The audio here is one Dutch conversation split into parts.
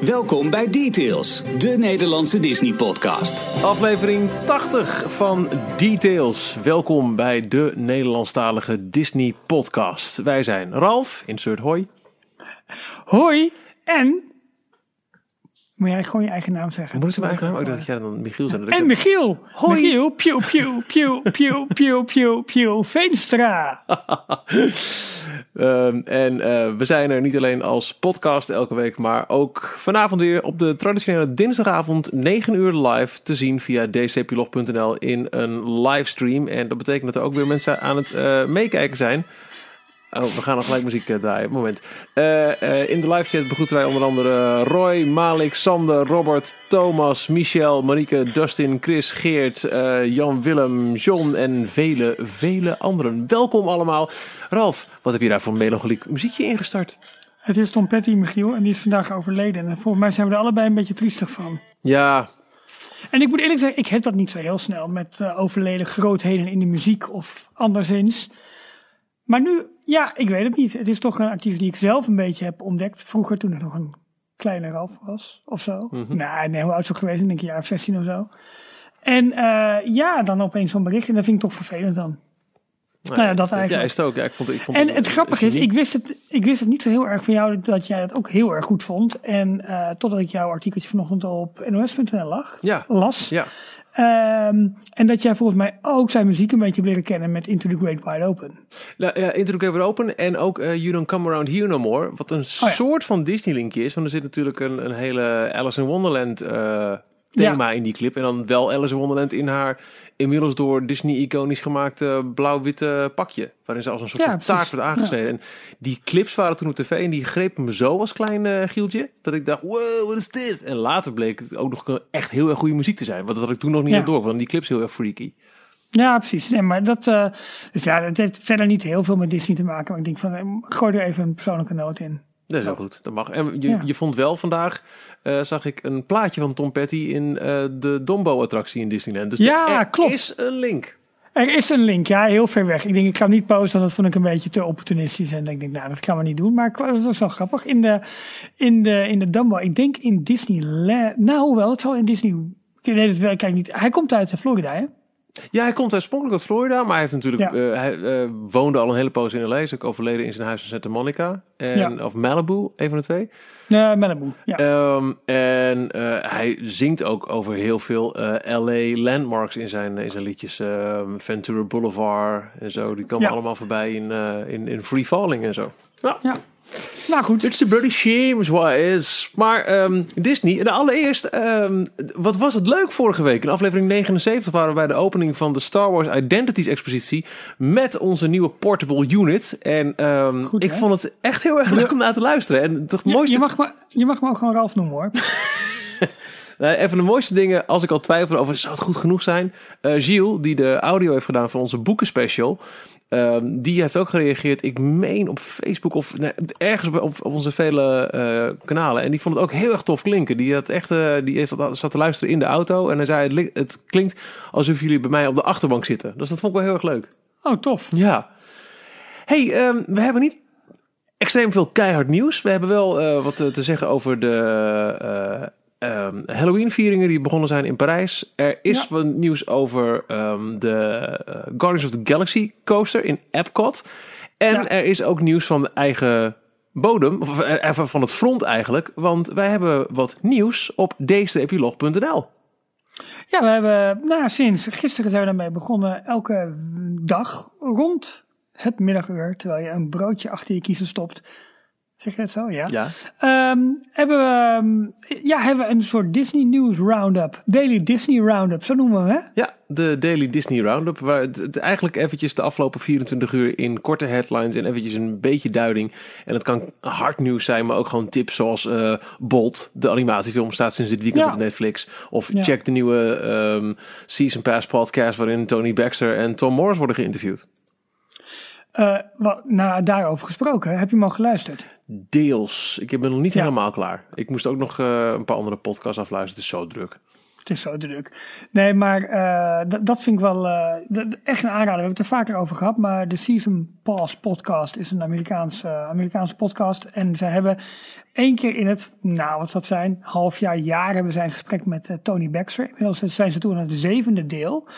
Welkom bij Details, de Nederlandse Disney-podcast. Aflevering 80 van Details. Welkom bij de Nederlandstalige Disney podcast. Wij zijn Ralf, insert hoi. Hoi en... Moet jij gewoon je eigen naam zeggen? Moet ik mijn eigen naam? Oh, dat jij dan Michiel zijn. En Michiel. Hoi. Michiel. Pew, pew, pew, pew, pew, pew, pew, Veenstra. Um, en uh, we zijn er niet alleen als podcast elke week, maar ook vanavond weer op de traditionele dinsdagavond 9 uur live te zien via dcplog.nl in een livestream. En dat betekent dat er ook weer mensen aan het uh, meekijken zijn. Oh, we gaan nog gelijk muziek uh, draaien. Moment. Uh, uh, in de live chat begroeten wij onder andere Roy, Malik, Sander, Robert, Thomas, Michel, Marieke, Dustin, Chris, Geert, Jan Willem, John en vele, vele anderen. Welkom allemaal. Ralf, wat heb je daar voor melancholiek muziekje ingestart? Het is Tom Petty, Michiel, en die is vandaag overleden. En volgens mij zijn we er allebei een beetje triestig van. Ja. En ik moet eerlijk zeggen, ik heb dat niet zo heel snel met overleden grootheden in de muziek of anderszins. Maar nu, ja, ik weet het niet. Het is toch een artiest die ik zelf een beetje heb ontdekt. Vroeger, toen ik nog een kleine Ralf was, of zo. Mm -hmm. Nou, nee, hoe oud zou geweest? Ik denk een jaar of 16 of zo. En uh, ja, dan opeens zo'n bericht. En dat vind ik toch vervelend dan. Nou, nou ja, dat eigenlijk. Ja, is het ook. Ja, ik vond, ik vond en het, het grappige is, ik wist het, ik wist het niet zo heel erg van jou dat jij het ook heel erg goed vond. En uh, totdat ik jouw artikeltje vanochtend op nos.nl lag, ja. las. Ja. Um, en dat jij volgens mij ook zijn muziek een beetje leren kennen met Into the Great Wide Open. Nou, ja, Into the Great Wide Open en ook uh, You Don't Come Around Here No More. Wat een oh, ja. soort van Disney-linkje is. Want er zit natuurlijk een, een hele Alice in Wonderland uh, thema ja. in die clip. En dan wel Alice in Wonderland in haar inmiddels door Disney iconisch gemaakte blauw-witte pakje. Waarin ze als een soort ja, taart wordt aangesneden. Ja. En die clips waren toen op tv en die grepen me zo als klein uh, Gieltje. Dat ik dacht, wow, wat is dit? En later bleek het ook nog echt heel erg goede muziek te zijn. Want dat had ik toen nog niet door. Want die clips heel erg freaky. Ja, precies. Nee, maar dat, uh, dus ja, het heeft verder niet heel veel met Disney te maken. Maar ik denk van, gooi er even een persoonlijke noot in. Dat is ook goed, dat mag. En je, ja. je vond wel vandaag, uh, zag ik een plaatje van Tom Petty in uh, de Dumbo-attractie in Disneyland. Dus ja, er klopt. is een link. Er is een link, ja, heel ver weg. Ik denk, ik ga hem niet posten, dat vond ik een beetje te opportunistisch. En ik denk, nou, dat gaan we niet doen. Maar dat was wel grappig. In de, in de, in de Dumbo, ik denk in Disneyland. Nou, wel, het zal in Disney. Nee, dat ik niet. Hij komt uit Florida, hè? Ja, hij komt oorspronkelijk uit Florida, maar hij heeft natuurlijk, ja. uh, hij uh, woonde al een hele poos in LA. Is ook overleden in zijn huis in Santa Monica. En, ja. Of Malibu, een van de twee. Ja, Malibu, ja. Um, en uh, hij zingt ook over heel veel LA landmarks in zijn, in zijn liedjes. Um, Ventura Boulevard en zo. Die komen allemaal voorbij in, in, in Free Falling en zo. Ja. ja. Nou goed. It's a bloody shame is what is. Maar um, Disney, de allereerst, um, wat was het leuk vorige week? In aflevering 79 waren we bij de opening van de Star Wars Identities expositie met onze nieuwe portable unit. En um, goed, ik vond het echt heel erg leuk om naar te luisteren. En toch mooiste... je, mag me, je mag me ook gewoon Ralf noemen hoor. Nee, een van de mooiste dingen, als ik al twijfel over zou het goed genoeg zijn. Uh, Gilles, die de audio heeft gedaan van onze boekenspecial. Um, die heeft ook gereageerd, ik meen op Facebook of nee, ergens op, op, onze vele uh, kanalen. En die vond het ook heel erg tof klinken. Die, had echt, uh, die heeft, zat te luisteren in de auto. En hij zei, het, het, klinkt alsof jullie bij mij op de achterbank zitten. Dus dat vond ik wel heel erg leuk. Oh, tof. Ja. hey, um, we hebben niet extreem veel keihard nieuws. We hebben wel uh, wat te zeggen over de Um, Halloween-vieringen die begonnen zijn in Parijs. Er is ja. wat nieuws over um, de uh, Guardians of the Galaxy coaster in Epcot. En ja. er is ook nieuws van de eigen bodem, of even van het front eigenlijk. Want wij hebben wat nieuws op deesteepilog.nl. Ja, we hebben nou, sinds gisteren zijn we daarmee begonnen. Elke dag rond het middaguur, terwijl je een broodje achter je kiezen stopt Zeg je het zo? Ja. ja. Um, hebben, we, um, ja, hebben we een soort Disney News Roundup. Daily Disney Roundup, zo noemen we hem, hè? Ja, de Daily Disney Roundup. Waar het, het eigenlijk eventjes de afgelopen 24 uur in korte headlines en eventjes een beetje duiding. En het kan hard nieuws zijn, maar ook gewoon tips zoals uh, Bolt, de animatiefilm, staat sinds dit weekend ja. op Netflix. Of ja. check de nieuwe um, Season Pass podcast waarin Tony Baxter en Tom Morris worden geïnterviewd. Uh, wat, nou, daarover gesproken, heb je hem al geluisterd? Deels. Ik ben nog niet ja. helemaal klaar. Ik moest ook nog uh, een paar andere podcasts afluisteren. Het is zo druk. Het is zo druk. Nee, maar uh, dat vind ik wel echt een aanrader. We hebben het er vaker over gehad. Maar de Season Pass podcast is een Amerikaanse, Amerikaanse podcast. En ze hebben één keer in het, nou wat dat zijn, half jaar, jaar hebben zij een gesprek met Tony Baxter. Inmiddels zijn ze toen aan het zevende deel.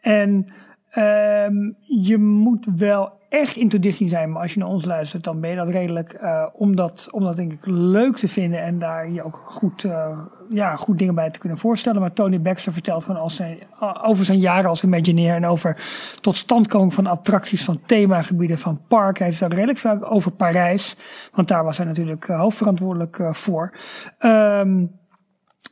En um, je moet wel echt into Disney zijn, maar als je naar ons luistert, dan ben je dat redelijk uh, om, dat, om dat denk ik leuk te vinden en daar je ook goed, uh, ja, goed dingen bij te kunnen voorstellen. Maar Tony Baxter vertelt gewoon als zijn, over zijn jaren als Imagineer en over totstandkoming van attracties, van themagebieden, van parken. Hij heeft daar redelijk veel over Parijs, want daar was hij natuurlijk uh, hoofdverantwoordelijk voor. Um,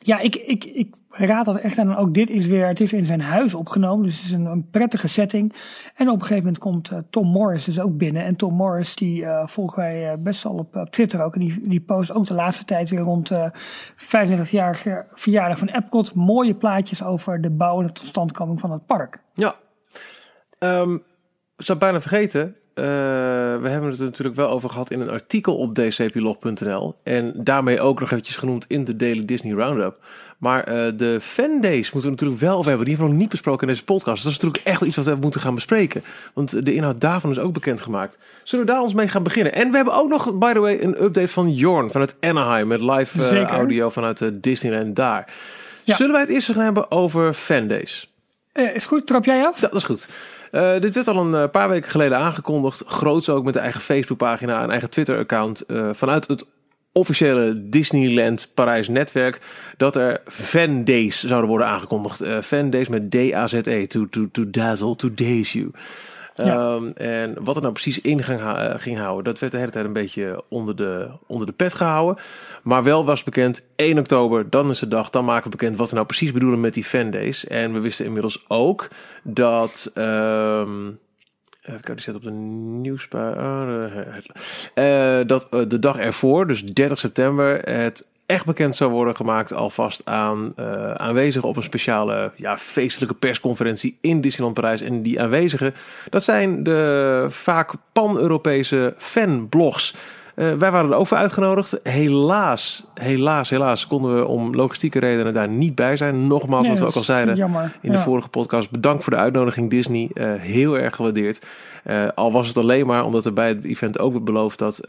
ja, ik, ik, ik raad dat echt aan. Ook dit is weer, het is in zijn huis opgenomen, dus het is een, een prettige setting. En op een gegeven moment komt uh, Tom Morris dus ook binnen. En Tom Morris, die uh, volgen wij uh, best wel op, op, Twitter ook. En die, die post ook de laatste tijd weer rond 35-jarige verjaardag van Epcot. Mooie plaatjes over de bouw en de totstandkoming van het park. Ja, um, ik zou bijna vergeten. Uh, we hebben het er natuurlijk wel over gehad in een artikel op dcplog.nl. En daarmee ook nog eventjes genoemd in de Daily Disney Roundup. Maar uh, de fandays moeten we natuurlijk wel over hebben. Die hebben we nog niet besproken in deze podcast. Dat is natuurlijk echt wel iets wat we moeten gaan bespreken. Want de inhoud daarvan is ook bekendgemaakt. Zullen we daar ons mee gaan beginnen? En we hebben ook nog, by the way, een update van Jorn vanuit Anaheim. Met live uh, audio vanuit Disneyland daar. Ja. Zullen wij het eerst gaan hebben over fandays? is goed, trap jij af? Ja, dat is goed. Uh, dit werd al een uh, paar weken geleden aangekondigd. Groots ook met de eigen Facebookpagina en eigen Twitter-account. Uh, vanuit het officiële Disneyland Parijs netwerk. Dat er Fan Days zouden worden aangekondigd. fan Days met D-A-Z-E. To, to, to dazzle, to daze you. Um, en wat er nou precies in ging, ging, houden, dat werd de hele tijd een beetje onder de, onder de pet gehouden. Maar wel was bekend, 1 oktober, dan is de dag, dan maken we bekend wat we nou precies bedoelen met die fandays. En we wisten inmiddels ook dat... Um, Even kijken, die zit op de nieuwspa. Oh, uh, dat uh, de dag ervoor, dus 30 september, het echt bekend zou worden gemaakt alvast aan uh, aanwezigen op een speciale ja, feestelijke persconferentie in Disneyland Parijs. En die aanwezigen, dat zijn de vaak pan-Europese fanblogs. Uh, wij waren er ook voor uitgenodigd. Helaas, helaas, helaas konden we om logistieke redenen daar niet bij zijn. Nogmaals, nee, wat we ook al zeiden jammer. in de vorige podcast. Bedankt voor de uitnodiging Disney. Uh, heel erg gewaardeerd. Uh, al was het alleen maar omdat er bij het event ook werd beloofd dat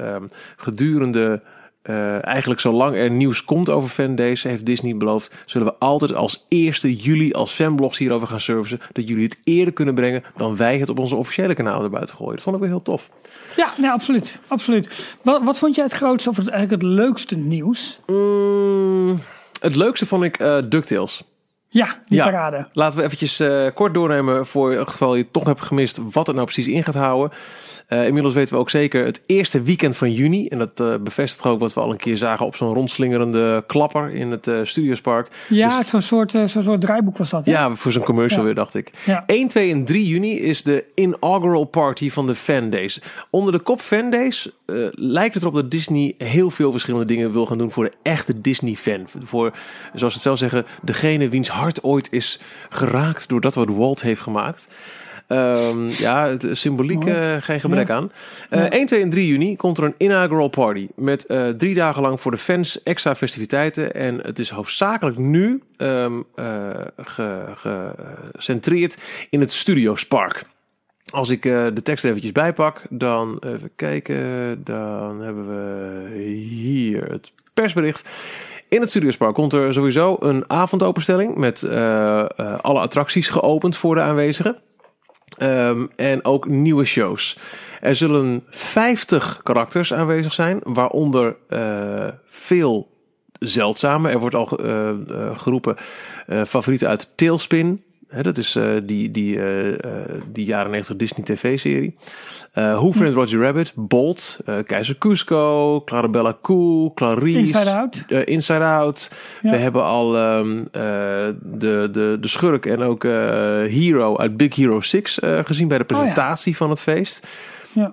gedurende uh, eigenlijk zolang er nieuws komt over fandays, heeft Disney beloofd, zullen we altijd als eerste juli als fanblogs hierover gaan servicen. Dat jullie het eerder kunnen brengen dan wij het op onze officiële kanaal erbuiten gooien. Dat vond ik wel heel tof. Ja, nee, absoluut. absoluut. Wat, wat vond jij het grootste of het, eigenlijk het leukste nieuws? Mm, het leukste vond ik uh, DuckTales. Ja, die ja. parade. Laten we eventjes uh, kort doornemen voor het geval je toch hebt gemist wat het nou precies in gaat houden. Uh, inmiddels weten we ook zeker het eerste weekend van juni. En dat uh, bevestigt ook wat we al een keer zagen op zo'n rondslingerende klapper in het Studiospark. Ja, dus, zo'n soort, zo'n soort draaiboek was dat. Hè? Ja, voor zo'n commercial ja. weer dacht ik. Ja. 1, 2 en 3 juni is de inaugural party van de Fandays. Onder de kop Fandays lijkt het erop dat Disney heel veel verschillende dingen wil gaan doen voor de echte Disney fan. Voor, zoals het zelf zeggen, degene wiens hart ooit is geraakt doordat wat Walt heeft gemaakt. Um, ja, het symboliek uh, geen gebrek ja. aan. Uh, ja. 1, 2 en 3 juni komt er een inaugural party. Met uh, drie dagen lang voor de fans extra festiviteiten. En het is hoofdzakelijk nu um, gecentreerd in het Studiospark. Als ik de tekst er eventjes bijpak, dan even kijken. Dan hebben we hier het persbericht. In het Studiospark komt er sowieso een avondopenstelling met alle attracties geopend voor de aanwezigen. Um, en ook nieuwe shows. Er zullen 50 karakters aanwezig zijn, waaronder uh, veel zeldzame. Er wordt al geroepen favorieten uit Tailspin. He, dat is die, die, die jaren 90 Disney TV-serie. Hoover en Roger Rabbit, Bolt, Keizer Cusco, Clarabella Cool, Clarice. Inside Out. Inside Out. Ja. We hebben al um, de, de, de schurk en ook Hero uit Big Hero 6 gezien bij de presentatie oh, ja. van het feest.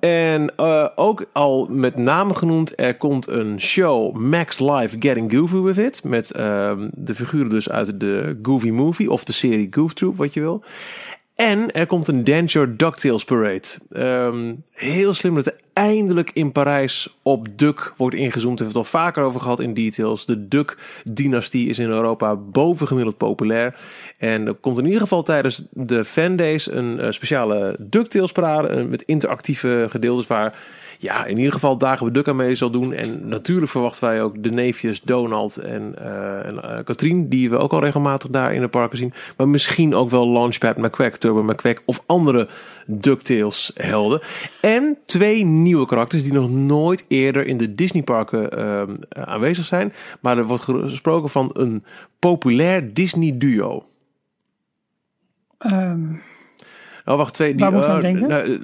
En uh, ook al met name genoemd, er komt een show Max Live Getting Goofy With It. Met uh, de figuren dus uit de Goofy Movie of de serie Goof Troop, wat je wil. En er komt een Dance Your DuckTales Parade. Ehm, heel slim dat er eindelijk in Parijs op Duck wordt ingezoomd. We hebben het al vaker over gehad in details. De Duck-dynastie is in Europa bovengemiddeld populair. En er komt in ieder geval tijdens de Fan Days een uh, speciale DuckTales parade. Met interactieve gedeeltes waar ja, in ieder geval dagen we Duck aan mee zal doen. En natuurlijk verwachten wij ook de neefjes Donald en, uh, en uh, Katrien, die we ook al regelmatig daar in de parken zien. Maar misschien ook wel Launchpad McQuack, Turbo McQuack of andere DuckTales helden. En twee nieuwe karakters die nog nooit eerder in de Disneyparken uh, aanwezig zijn. Maar er wordt gesproken van een populair Disney duo. Um, Oh, wacht, twee. Die, Waar aan uh, denken? nou,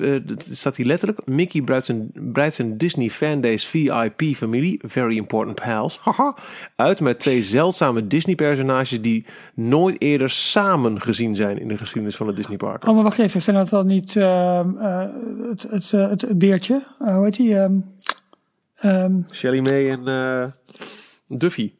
uh, staat hier letterlijk. Mickey breidt zijn, breidt zijn Disney Fan Days VIP familie, Very Important Pals, haha, uit met twee zeldzame Disney personages die nooit eerder samen gezien zijn in de geschiedenis van het Disney Park. Oh, maar wacht even. Zijn dat dan niet uh, het, het, het, het, beertje? hoe heet die? Um, um, Shelly May en Duffy.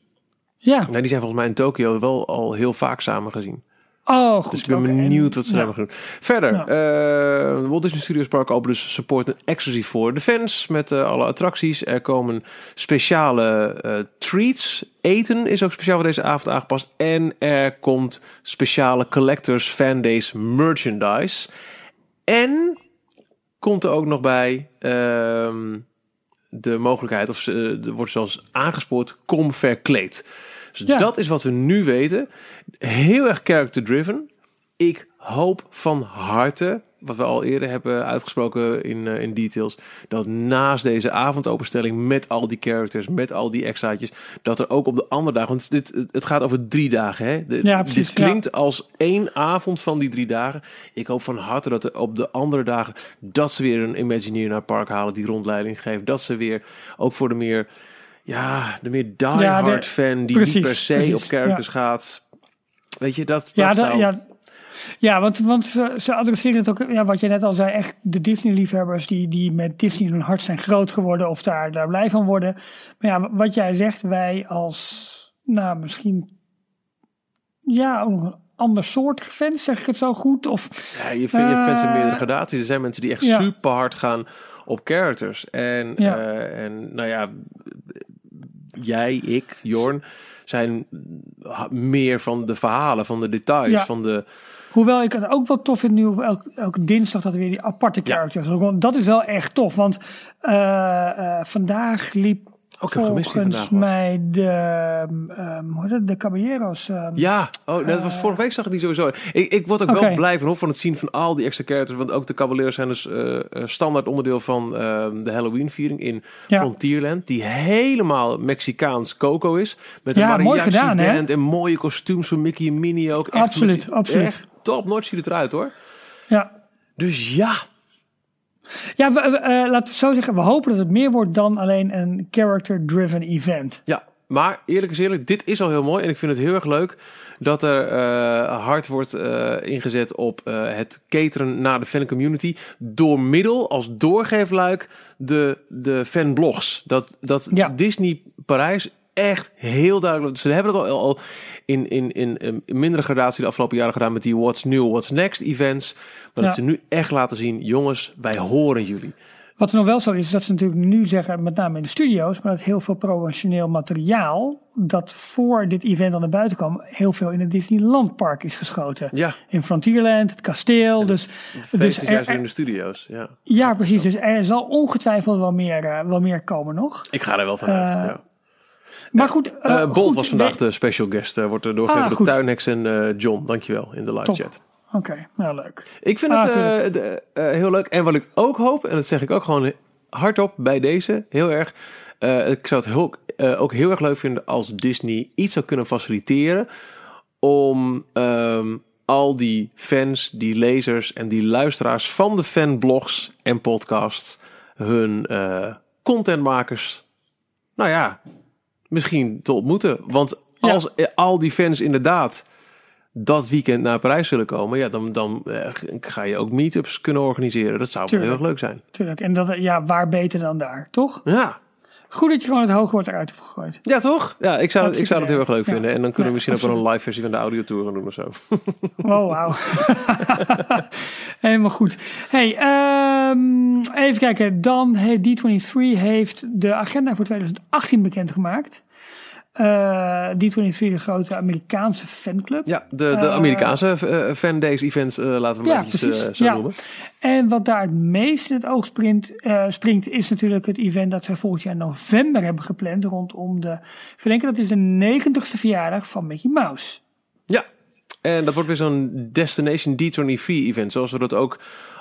Ja. Nee, die zijn volgens mij in Tokio wel al heel vaak samen gezien. Oh, goed. Dus ik ben okay. benieuwd wat ze hebben gedaan. Verder, ja. uh, Walt Disney Studios Park opent dus support exclusief voor de fans met uh, alle attracties. Er komen speciale uh, treats. Eten is ook speciaal voor deze avond aangepast. En er komt speciale collectors fan days merchandise. En komt er ook nog bij ehm, de mogelijkheid, of er wordt zelfs aangespoord, kom verkleed. Dus ja. dat is wat we nu weten. Heel erg character-driven. Ik hoop van harte, wat we al eerder hebben uitgesproken in, uh, in details, dat naast deze avondopenstelling met al die characters, met al die extraatjes, dat er ook op de andere dagen, want dit, het gaat over drie dagen, hè? De, ja, precies, dit klinkt ja. als één avond van die drie dagen. Ik hoop van harte dat er op de andere dagen, dat ze weer een Imagineer naar het park halen die rondleiding geeft, dat ze weer ook voor de meer ja, de meer diehard ja, fan die precies, niet per se precies, op characters ja. gaat. Weet je, dat, ja, dat da, zou... ja, ja, want, want ze, ze adresseren het ook, ja, wat je net al zei, echt de Disney-liefhebbers die, die met Disney hun hart zijn groot geworden of daar, daar blij van worden. Maar ja, wat jij zegt, wij als, nou, misschien, ja, ook nog een ander soort fans, zeg ik het zo goed? Of, ja, je, vindt, je fans in meerdere gradaties. Er zijn mensen die echt ja. super hard gaan op characters. En, Ja. uh, en nou ja, jij, ik, Jorn, zijn meer van de verhalen, van de details, Ja. van de... Hoewel ik het ook wel tof vind nu op elke, elke dinsdag dat er weer die aparte characters. Ja. Dat is wel echt tof, want uh, uh, vandaag liep Ook volgens mij de, um, hoe het, de Caballeros. Um, Ja, oh, dat was vorige week zag ik die sowieso. Ik, ik word ook wel blij van, hoor, van het zien van al die extra characters. Want ook de Cavaliers zijn dus eh, eh, standaard onderdeel van de Halloween-viering in Ja. Frontierland. Die helemaal Mexicaans Coco is. Met Ja, een mariachi gedaan, hè? band en mooie kostuums van Mickey en Minnie ook. Echt Absoluut, die- absoluut. Echt top notch ziet het eruit hoor. ja. Dus ja, Ja, we, we, eh, laten we zo zeggen, we hopen dat het meer wordt dan alleen een character-driven event. Ja, maar eerlijk is eerlijk, dit is al heel mooi. En ik vind het heel erg leuk dat er eh, hard wordt eh, ingezet op het cateren naar de fan community. Door middel, als doorgeefluik, de, de fanblogs. Dat, dat Ja. Disney Parijs echt heel duidelijk... Ze hebben het al, al in, in, in, in mindere gradatie de afgelopen jaren gedaan... met die What's New, What's Next events. Maar dat ze nu echt laten zien... jongens, wij horen jullie. Wat er nog wel zo is, is dat ze natuurlijk nu zeggen, met name in de studio's, maar dat heel veel promotioneel materiaal dat voor dit event aan de buiten kwam, heel veel in het Disneylandpark is geschoten. Ja, In Frontierland, het kasteel. Dus, dus is er- juist er- in de studio's. Ja. ja, precies. Dus er zal ongetwijfeld wel meer, eh, wel meer komen nog. Ik ga er wel vanuit. Eh, ja. Maar goed, Eh, Bolt goed, was vandaag de special guest. eh, wordt er doorgegeven Ah, door goed. Tuinex en John. Dankjewel in de live Top. chat. Oké, nou leuk. Ik vind Ah, het de- heel leuk. En wat ik ook hoop, en dat zeg ik ook gewoon hardop bij deze, heel erg. ik zou het eh, ook heel erg leuk vinden als Disney iets zou kunnen faciliteren om ehm, al die fans, die lezers en die luisteraars van de fanblogs en podcasts hun contentmakers, nou ja, misschien te ontmoeten. Want als al die fans inderdaad dat weekend naar Parijs zullen komen, ja, dan, dan eh, ga je ook meetups kunnen organiseren. Dat zou heel erg leuk zijn. Tuurlijk. En dat, ja, waar beter dan daar, toch? Ja, Goed dat je gewoon het hoge wordt eruit hebt gegooid. Ja, toch? Ja, ik zou, het, ik zou het heel erg leuk Ja. vinden. En dan kunnen we misschien ook wel een live versie van de audiotour gaan doen of zo. Oh, wauw. Helemaal goed. Hey, ehm, even kijken. Dan heeft D23 heeft de agenda voor 2018 bekendgemaakt. Eh D23, de grote Amerikaanse fanclub. Ja, de, de Eh, Amerikaanse eh, fan days events, laten we Ja, eventjes precies. zo Ja. noemen. En wat daar het meest in het oog springt, springt, is natuurlijk het event dat zij volgend jaar in november hebben gepland rondom de, verdenken dat is de 90ste verjaardag van Mickey Mouse. Ja, en dat wordt weer zo'n Destination D23 event, zoals we dat ook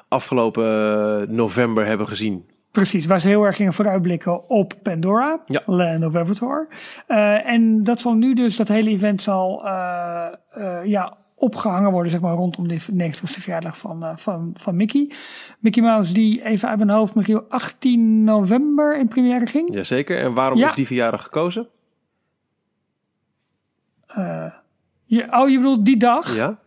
afgelopen november hebben gezien. Precies, waar ze heel erg gingen vooruitblikken op Pandora, Ja. Land of Avatar. Eh, en dat zal nu dus, dat hele event zal eh, eh, ja, opgehangen worden, zeg maar, rondom de 90ste verjaardag van, van, van Mickey. Mickey Mouse, die even uit mijn hoofd, Michiel, 18 november in première ging. Jazeker. En waarom Ja. is die verjaardag gekozen? Ja, oh, je bedoelt die dag? Ja?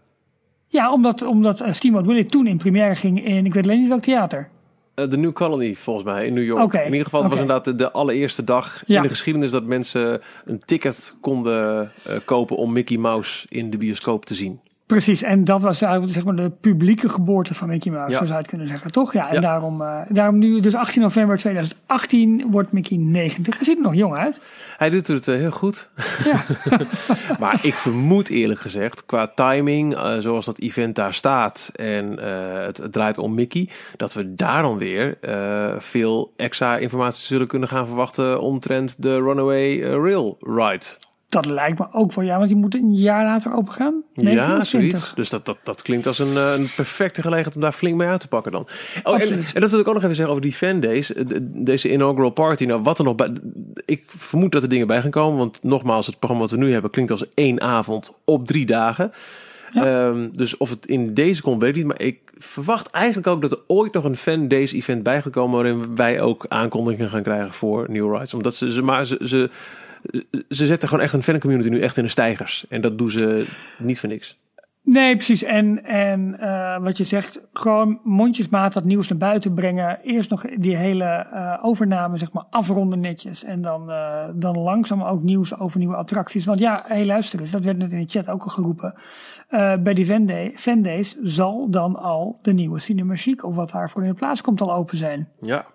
Ja, omdat, omdat Steamboat Willie toen in première ging in, ik weet alleen niet welk theater. Eh, De New Colony, volgens mij, in New York. In ieder geval, het was inderdaad de, de allereerste dag Ja. in de geschiedenis dat mensen een ticket konden eh, kopen om Mickey Mouse in de bioscoop te zien. Precies, en dat was eigenlijk zeg maar, de publieke geboorte van Mickey Mouse, Ja. zo zou je het kunnen zeggen, toch? Ja, en Ja. Daarom, eh, daarom nu, dus 18 november 2018 wordt Mickey 90. Hij ziet er nog jong uit. Hij doet het eh, heel goed. Ja, Maar ik vermoed eerlijk gezegd, qua timing, eh, zoals dat event daar staat en het, het draait om Mickey, dat we daar dan weer veel extra informatie zullen kunnen gaan verwachten omtrent de Runaway Rail Ride. Dat lijkt me ook wel, ja, want die moet een jaar later open gaan. Ja, zoiets. Dus dat, dat, dat klinkt als een, eh, een perfecte gelegenheid om daar flink mee uit te pakken dan. Oh, en, en dat wil ik ook nog even zeggen over die fandays. Eh, de- Deze inaugural party. Nou, wat er nog bij... Ik vermoed dat er dingen bij gaan komen. Want nogmaals, het programma wat we nu hebben klinkt als één avond op drie dagen. Ehm, dus of het in deze komt, weet ik niet. Maar ik verwacht eigenlijk ook dat er ooit nog een fan days event bij gaat komen. Waarin wij ook aankondigingen gaan krijgen voor New Rides. Omdat ze, ze, maar ze, ze, ze zetten gewoon echt een fancommunity nu echt in de stijgers. En dat doen ze niet voor niks. Nee, precies. En, en eh, wat je zegt, gewoon mondjesmaat dat nieuws naar buiten brengen. Eerst nog die hele eh, overname, zeg maar, afronden netjes. En dan, eh, dan langzaam ook nieuws over nieuwe attracties. Want ja, hé, luister eens, dat werd net in de chat ook al geroepen. Bij die fan, day, fan days zal dan al de nieuwe Cinema Chic, of wat daarvoor in de plaats komt, al open zijn. Ja,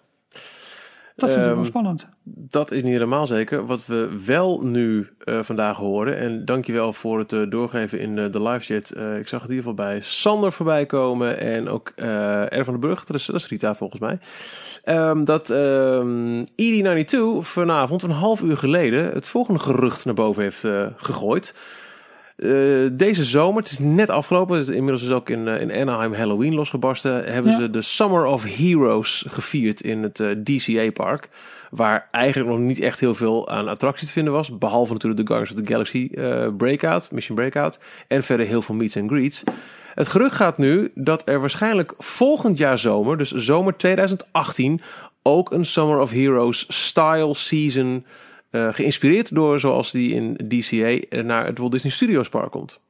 Dat is natuurlijk Ehm, wel spannend. dat is niet helemaal zeker. Wat we wel nu eh, vandaag horen, en dankjewel voor het eh, doorgeven in eh, de live chat. Ik zag het in ieder geval bij Sander voorbij komen en ook R van den Burg, dat is, dat is Rita volgens mij. Ehm, dat ehm ED92 vanavond, een half uur geleden, het volgende gerucht naar boven heeft gegooid. Eh, deze zomer, het is net afgelopen, het is inmiddels is ook in, eh, in Anaheim Halloween losgebarsten, hebben Ja. ze de Summer of Heroes gevierd in het eh, DCA-park. Waar eigenlijk nog niet echt heel veel aan attractie te vinden was. Behalve natuurlijk de Guardians of the Galaxy Breakout, Mission Breakout. En verder heel veel meets and greets. Het gerucht gaat nu dat er waarschijnlijk volgend jaar zomer, dus zomer 2018, ook een Summer of Heroes style season, geïnspireerd door zoals die in DCA, eh, naar het Walt Disney Studios Park komt.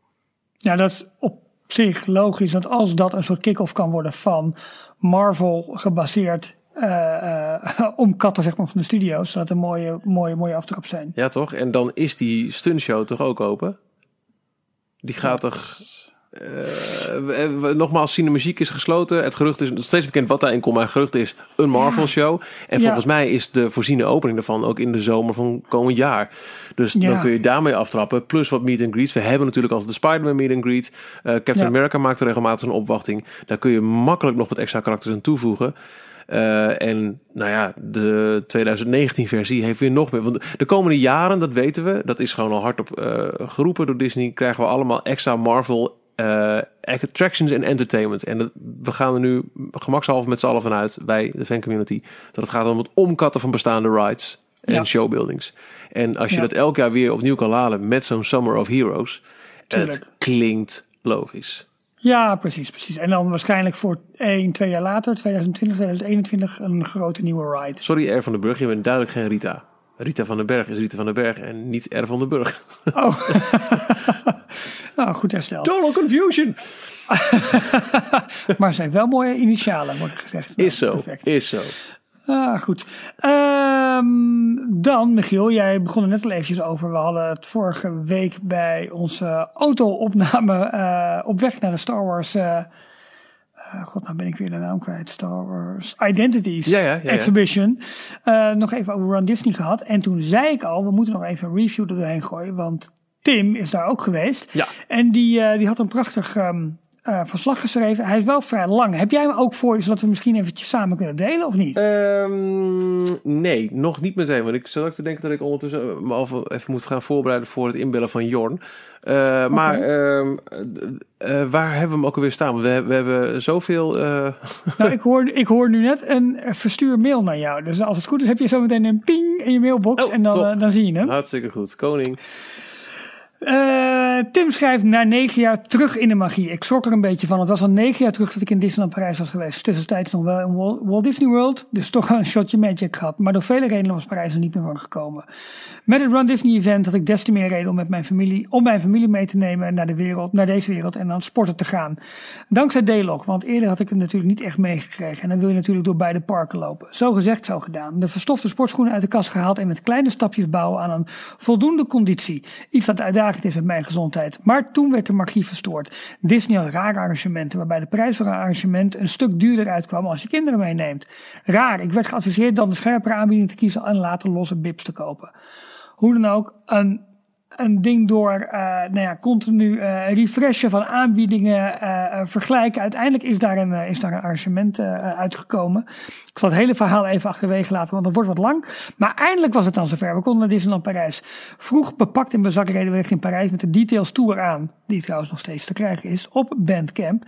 Ja, dat is op zich logisch. Dat als dat een soort kick-off kan worden van Marvel gebaseerd eh, eh, om katten zeg maar, van de studio's. Zodat er mooie, mooie, mooie aftrap zijn. Ja, toch? En dan is die stuntshow toch ook open? Die gaat toch... we- we- nogmaals, Cinemagiek is gesloten. Het gerucht is nog steeds bekend wat daarin komt. Maar het gerucht is een Marvel-show. En Ja. volgens mij is de voorziene opening daarvan ook in de zomer van komend jaar. Dus Ja. dan kun je daarmee aftrappen. Plus wat meet and greets. We hebben natuurlijk altijd de Spider-Man meet and greet. Eh, Captain Ja. America maakt er regelmatig een opwachting. Daar kun je makkelijk nog wat extra karakters aan toevoegen. En nou ja, de 2019-versie heeft weer nog meer. Want de komende jaren, dat weten we, dat is gewoon al hardop eh geroepen door Disney, krijgen we allemaal extra Marvel eh, attractions en entertainment. En dat, we gaan er nu gemakshalve met z'n allen vanuit bij de fancommunity dat het gaat om het omkatten van bestaande rides en Ja. showbuildings. En als je Ja. dat elk jaar weer opnieuw kan laden met zo'n Summer of Heroes, het klinkt logisch. Ja, precies, precies. En dan waarschijnlijk voor één, twee jaar later, 2020, 2021, een grote nieuwe ride. Sorry, R van den Burg, je bent duidelijk geen Rita. Rita van den Berg is Rita van den Berg en niet R van den Burg. Oh, nou, goed hersteld. Total confusion. Maar zijn wel mooie initialen, wordt gezegd. Nou, Is zo, Perfect. is zo. Ah, goed. Ehm, dan, Michiel, jij begon er net al eventjes over. We hadden het vorige week bij onze auto-opname eh, op weg naar de Star Wars... eh, God, nou ben ik weer de naam kwijt. Star Wars Identities Ja, ja, ja, ja. Exhibition. nog even over Run Disney gehad. En toen zei ik al, we moeten nog even een review er doorheen gooien. Want Tim is daar ook geweest. Ja. En die, eh, die had een prachtig ehm, eh, verslag geschreven. Hij is wel vrij lang. Heb jij hem ook voor je, zodat we misschien eventjes samen kunnen delen of niet? Ehm, nee, nog niet meteen. Want ik zat ook te denken dat ik ondertussen eh, me al even moet gaan voorbereiden voor het inbellen van Jorn. Eh, Maar ehm, eh, eh, waar hebben we hem ook alweer staan? We, hebben- we hebben zoveel. eh, nou, ik hoor, ik hoor nu net een verstuur mail naar jou. Dus als het goed is, heb je zometeen een ping in je mailbox. Oh, en dan, dan zie je hem. hartstikke goed. Koning. Eh, Tim schrijft na negen jaar terug in de magie. Ik schrok er een beetje van. Het was al negen jaar terug dat ik in Disneyland Parijs was geweest. Tussentijds nog wel in Wal- Walt Disney World. Dus toch een shotje magic gehad. Maar door vele redenen was Parijs er niet meer van gekomen. Met het Run Disney event had ik des te meer reden om, met mijn familie, om mijn familie mee te nemen naar, de wereld, naar deze wereld en aan sporten te gaan. Dankzij D-Log, want eerder had ik het natuurlijk niet echt meegekregen. En dan wil je natuurlijk door beide parken lopen. Zo gezegd, zo gedaan. De verstofte sportschoenen uit de kast gehaald en met kleine stapjes bouwen aan een voldoende conditie. Iets dat uitdagend is met mijn gezondheid. Maar toen werd de magie verstoord. Disney had rare arrangementen waarbij de prijs voor een arrangement een stuk duurder uitkwam als je kinderen meeneemt. Raar, ik werd geadviseerd dan de scherpere aanbieding te kiezen en later losse bips te kopen. Hoe dan ook, een, een ding door eh, nou ja, continu eh, refreshen van aanbiedingen, eh, vergelijken. Uiteindelijk is daar een, is daar een arrangement uitgekomen. Ik zal het hele verhaal even achterwege laten, want dat wordt wat lang. Maar eindelijk was het dan zover. We konden naar Disneyland Parijs. Vroeg bepakt in bezak reden we richting Parijs met de Details Tour aan. Die trouwens nog steeds te krijgen is op Bandcamp.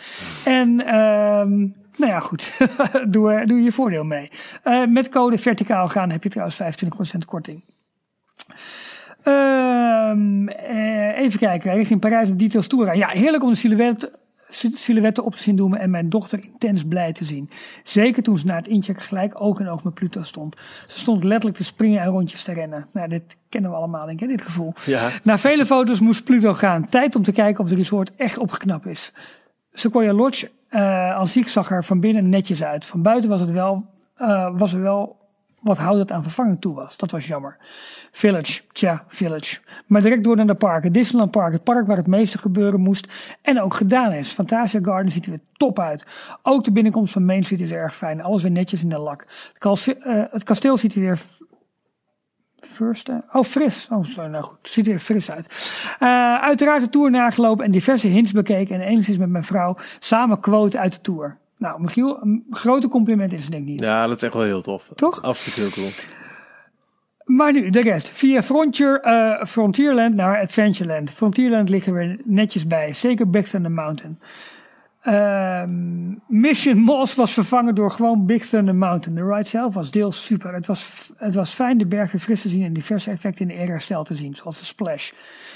En... ehm nou ja, goed. doe, doe je voordeel mee. Met code verticaal gaan heb je trouwens 25% korting. Ehm, eh, even kijken, richting Parijs op Details Tour. Ja, heerlijk om de silhouet, si- silhouetten op te zien doen en mijn dochter intens blij te zien. Zeker toen ze na het inchecken gelijk oog in oog met Pluto stond. Ze stond letterlijk te springen en rondjes te rennen. Nou, dit kennen we allemaal, denk ik, dit gevoel. Ja. Na vele foto's moest Pluto gaan. Tijd om te kijken of de resort echt opgeknapt is. Sequoia Lodge eh als ziek zag er van binnen netjes uit. Van buiten was, het wel, eh, was er wel wat hout dat aan vervanging toe was. Dat was jammer. Village, tja, Village. Maar direct door naar de parken. Disneyland Park, het park waar het meeste gebeuren moest en ook gedaan is. Fantasia Garden ziet er weer top uit. Ook de binnenkomst van Main Street is erg fijn. Alles weer netjes in de lak. Het, kasteel, eh, het kasteel ziet er weer First, eh, oh, fris. Oh, sorry, nou goed. Ziet er weer fris uit. Eh, uiteraard de tour nagelopen en diverse hints bekeken. En enigszins met mijn vrouw samen quote uit de tour. Nou, Michiel, een grote compliment is het denk ik niet. Ja, dat is echt wel heel tof. Toch? Absoluut heel cool. Maar nu, de rest. Via Frontier, eh, Frontierland naar Adventureland. Frontierland liggen weer netjes bij. Zeker Big Thunder Mountain. Ehm, Mission Moss was vervangen door gewoon Big Thunder Mountain. De ride zelf was deels super. Het was, het was fijn de berg weer fris te zien en diverse effecten in de herstel te zien, zoals de splash.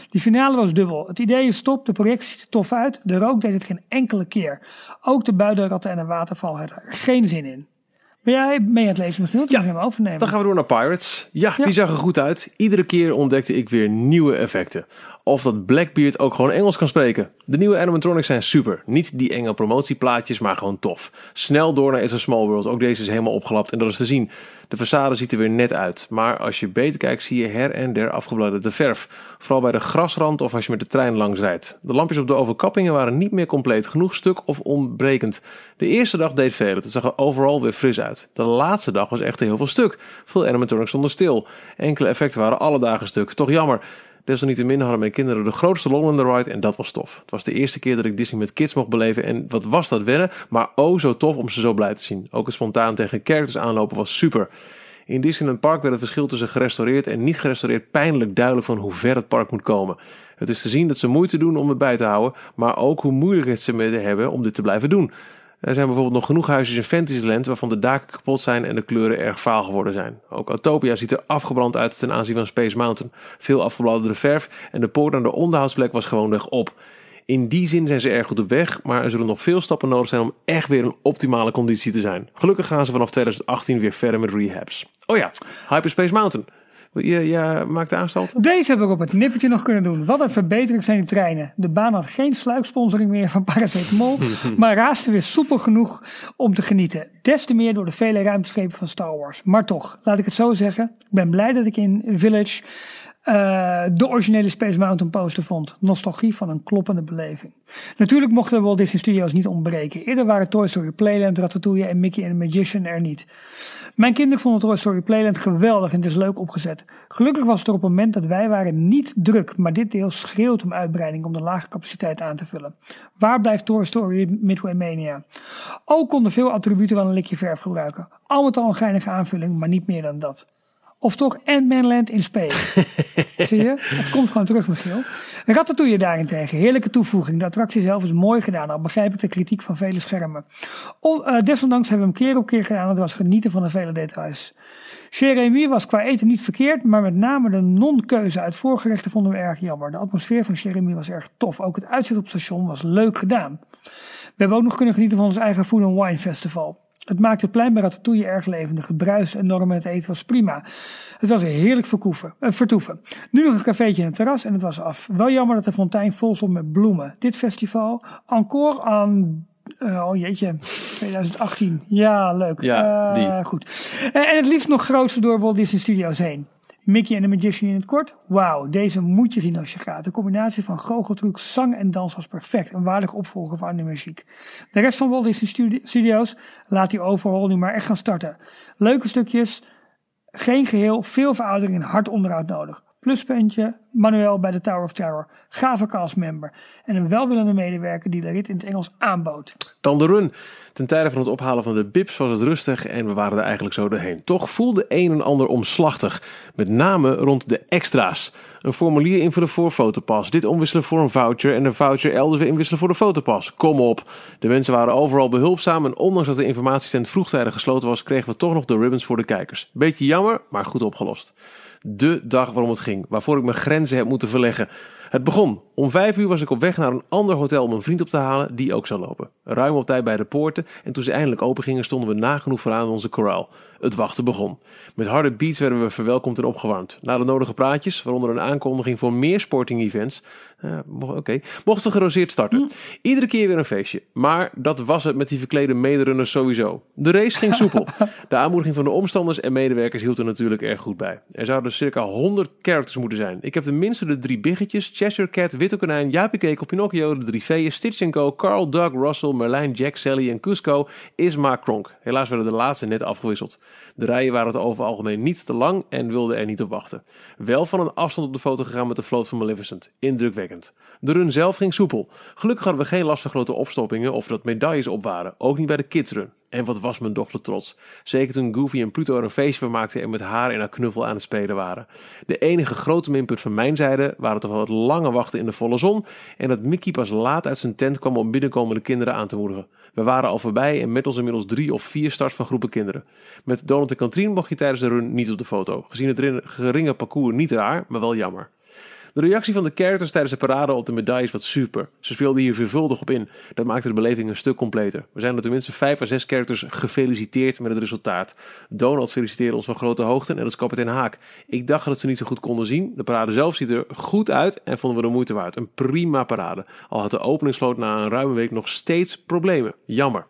Die finale was dubbel. Het idee is top, de projectie ziet er tof uit. De rook deed het geen enkele keer. Ook de buidenratten en de waterval hadden er geen zin in. Ben jij mee aan het lezen, Michiel? Ja. hem overnemen. Dan gaan we door naar Pirates. Ja, die zag er goed uit. Iedere keer ontdekte ik weer nieuwe effecten. Of dat Blackbeard ook gewoon Engels kan spreken. De nieuwe animatronics zijn super. Niet die enge promotieplaatjes, maar gewoon tof. Snel door naar It's a Small World. Ook deze is helemaal opgelapt en dat is te zien. De façade ziet er weer net uit. Maar als je beter kijkt zie je her en der afgebladerde verf. Vooral bij de grasrand of als je met de trein langs rijdt. De lampjes op de overkappingen waren niet meer compleet. Genoeg stuk of ontbrekend. De eerste dag deed veel. Het zag er overal weer fris uit. De laatste dag was echt heel veel stuk. Veel animatronics stonden stil. Enkele effecten waren alle dagen stuk. Toch jammer. Desalniettemin hadden mijn kinderen de grootste lol in de ride en dat was tof. Het was de eerste keer dat ik Disney met kids mocht beleven en wat was dat wennen, maar oh zo tof om ze zo blij te zien. Ook het spontaan tegen characters aanlopen was super. In Disneyland Park werd het verschil tussen gerestaureerd en niet gerestaureerd pijnlijk duidelijk van hoe ver het park moet komen. Het is te zien dat ze moeite doen om het bij te houden, maar ook hoe moeilijk het ze hebben om dit te blijven doen. Er zijn bijvoorbeeld nog genoeg huisjes in Fantasyland waarvan de daken kapot zijn en de kleuren erg vaal geworden zijn. Ook Autopia ziet er afgebrand uit ten aanzien van Space Mountain. Veel afgebladerde verf en de poort naar de onderhoudsplek was gewoonweg op. In die zin zijn ze erg goed op weg, maar er zullen nog veel stappen nodig zijn om echt weer een optimale conditie te zijn. Gelukkig gaan ze vanaf 2018 weer verder met rehabs. Oh ja, Hyperspace Mountain. Je, je maakt de aanstalten? Deze heb ik op het nippertje nog kunnen doen. Wat een verbetering zijn die treinen. De baan had geen sluiksponsoring meer van paracetamol, maar raaste weer soepel genoeg om te genieten. Des te meer door de vele ruimteschepen van Star Wars. Maar toch, laat ik het zo zeggen. Ik ben blij dat ik in Village uh, de originele Space Mountain poster vond. Nostalgie van een kloppende beleving. Natuurlijk mochten Walt Disney Studios niet ontbreken. Eerder waren Toy Story Playland, Ratatouille en Mickey and the Magician er niet. Mijn kinderen vonden Toy Story Playland geweldig en het is leuk opgezet. Gelukkig was het er op het moment dat wij waren niet druk, maar dit deel schreeuwt om uitbreiding om de lage capaciteit aan te vullen. Waar blijft Toy Story Midway Mania? Ook konden veel attributen wel een likje verf gebruiken. Al met al een geinige aanvulling, maar niet meer dan dat. Of toch Ant-Man Land in Space. Zie je? Het komt gewoon terug, Michiel. Ratatouille daarentegen. Heerlijke toevoeging. De attractie zelf is mooi gedaan. Al begrijp ik de kritiek van vele schermen. Uh, desondanks hebben we hem keer op keer gedaan. Het was genieten van de vele details. Jeremy was qua eten niet verkeerd, maar met name de non-keuze uit voorgerechten vonden we erg jammer. De atmosfeer van Jeremy was erg tof. Ook het uitzicht op het station was leuk gedaan. We hebben ook nog kunnen genieten van ons eigen Food and Wine Festival. Het maakte het plein bij Ratatouille erg levendig. Het bruis enorm en het eten was prima. Het was heerlijk verkoeven, uh, vertoeven. Nu nog een cafeetje in het terras en het was af. Wel jammer dat de fontein vol stond met bloemen. Dit festival, encore aan uh, oh jeetje, 2018. Ja, leuk. Ja, die. Uh, goed. en het liefst nog grootste door Walt Disney Studios heen. Mickey en de Magician in het kort. Wauw, deze moet je zien als je gaat. De combinatie van goocheltruc, zang en dans was perfect. Een waardig opvolger van de muziek. De rest van Walt Disney Studios laat die overhaul nu maar echt gaan starten. Leuke stukjes, geen geheel, veel veroudering en hard onderhoud nodig. Pluspuntje, Manuel bij de Tower of Terror. Gave castmember. En een welwillende medewerker die de rit in het Engels aanbood. Dan de run. Ten tijde van het ophalen van de bips was het rustig en we waren er eigenlijk zo doorheen. Toch voelde een en ander omslachtig. Met name rond de extra's. Een formulier invullen voor fotopas. Dit omwisselen voor een voucher en een voucher elders weer inwisselen voor de fotopas. Kom op. De mensen waren overal behulpzaam en ondanks dat de informatiestand vroegtijdig gesloten was, kregen we toch nog de ribbons voor de kijkers. Beetje jammer, maar goed opgelost de dag waarom het ging, waarvoor ik mijn grenzen heb moeten verleggen. Het begon. Om vijf uur was ik op weg naar een ander hotel om een vriend op te halen die ook zou lopen. Ruim op tijd bij de poorten en toen ze eindelijk open gingen stonden we nagenoeg vooraan onze corral. Het wachten begon. Met harde beats werden we verwelkomd en opgewarmd. Na de nodige praatjes, waaronder een aankondiging voor meer sporting events, uh, Oké, mochten we geroseerd starten. Hm. Iedere keer weer een feestje. Maar dat was het met die verklede mederunners sowieso. De race ging soepel. De aanmoediging van de omstanders en medewerkers hield er natuurlijk erg goed bij. Er zouden circa 100 characters moeten zijn. Ik heb tenminste de drie biggetjes, Cheshire Cat, Witte Konijn, Jaapie Pinocchio, de drie veeën, Stitch Co, Carl, Doug, Russell, Merlijn, Jack, Sally en Cusco, Isma, Kronk. Helaas werden de laatste net afgewisseld. De rijen waren het over algemeen niet te lang en wilden er niet op wachten. Wel van een afstand op de foto gegaan met de vloot van Maleficent. Indrukwekkend. De run zelf ging soepel. Gelukkig hadden we geen last van grote opstoppingen of dat medailles op waren. Ook niet bij de kidsrun. En wat was mijn dochter trots. Zeker toen Goofy en Pluto er een feestje van maakten en met haar en haar knuffel aan het spelen waren. De enige grote minpunt van mijn zijde waren toch wel het lange wachten in de volle zon. En dat Mickey pas laat uit zijn tent kwam om binnenkomende kinderen aan te moedigen. We waren al voorbij en met ons inmiddels drie of vier starts van groepen kinderen. Met Donald en Katrien mocht je tijdens de run niet op de foto. Gezien het geringe parcours niet raar, maar wel jammer. De reactie van de characters tijdens de parade op de medailles was super. Ze speelden hier veelvuldig op in. Dat maakte de beleving een stuk completer. We zijn er tenminste vijf à zes characters gefeliciteerd met het resultaat. Donald feliciteerde ons van grote hoogte en dat is kapitein Haak. Ik dacht dat ze niet zo goed konden zien. De parade zelf ziet er goed uit en vonden we de moeite waard. Een prima parade. Al had de openingsvloot na een ruime week nog steeds problemen. Jammer.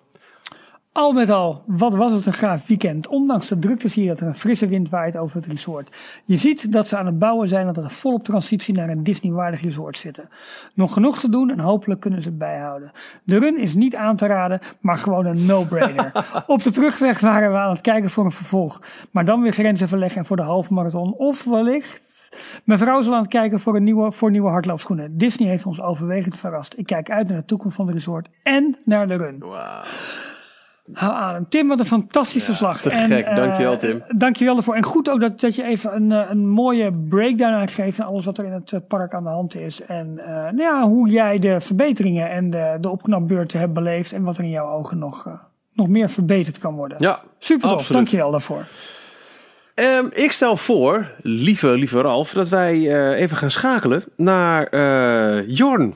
Al met al, wat was het een gaaf weekend. Ondanks de drukte zie je dat er een frisse wind waait over het resort. Je ziet dat ze aan het bouwen zijn dat er volop transitie naar een Disney-waardig resort zitten. Nog genoeg te doen en hopelijk kunnen ze het bijhouden. De run is niet aan te raden, maar gewoon een no-brainer. Op de terugweg waren we aan het kijken voor een vervolg. Maar dan weer grenzen verleggen voor de halve marathon. Of wellicht mijn vrouw is al aan het kijken voor, een nieuwe, voor nieuwe hardloopschoenen. Disney heeft ons overwegend verrast. Ik kijk uit naar de toekomst van het resort en naar de run. Wow. Hou adem. Tim, wat een fantastische ja, slag. Te en, gek, dankjewel uh, Tim. Dankjewel ervoor. En goed ook dat, dat je even een, eh, een mooie breakdown aangeeft van alles wat er in het eh, park aan de hand is. En uh, nou ja, hoe jij de verbeteringen en de, de opknapbeurten hebt beleefd. En wat er in jouw ogen nog, uh, nog meer verbeterd kan worden. Ja, Super tof, dankjewel daarvoor. Um, ik stel voor, lieve, lieve Ralf, dat wij even gaan schakelen naar Jorn.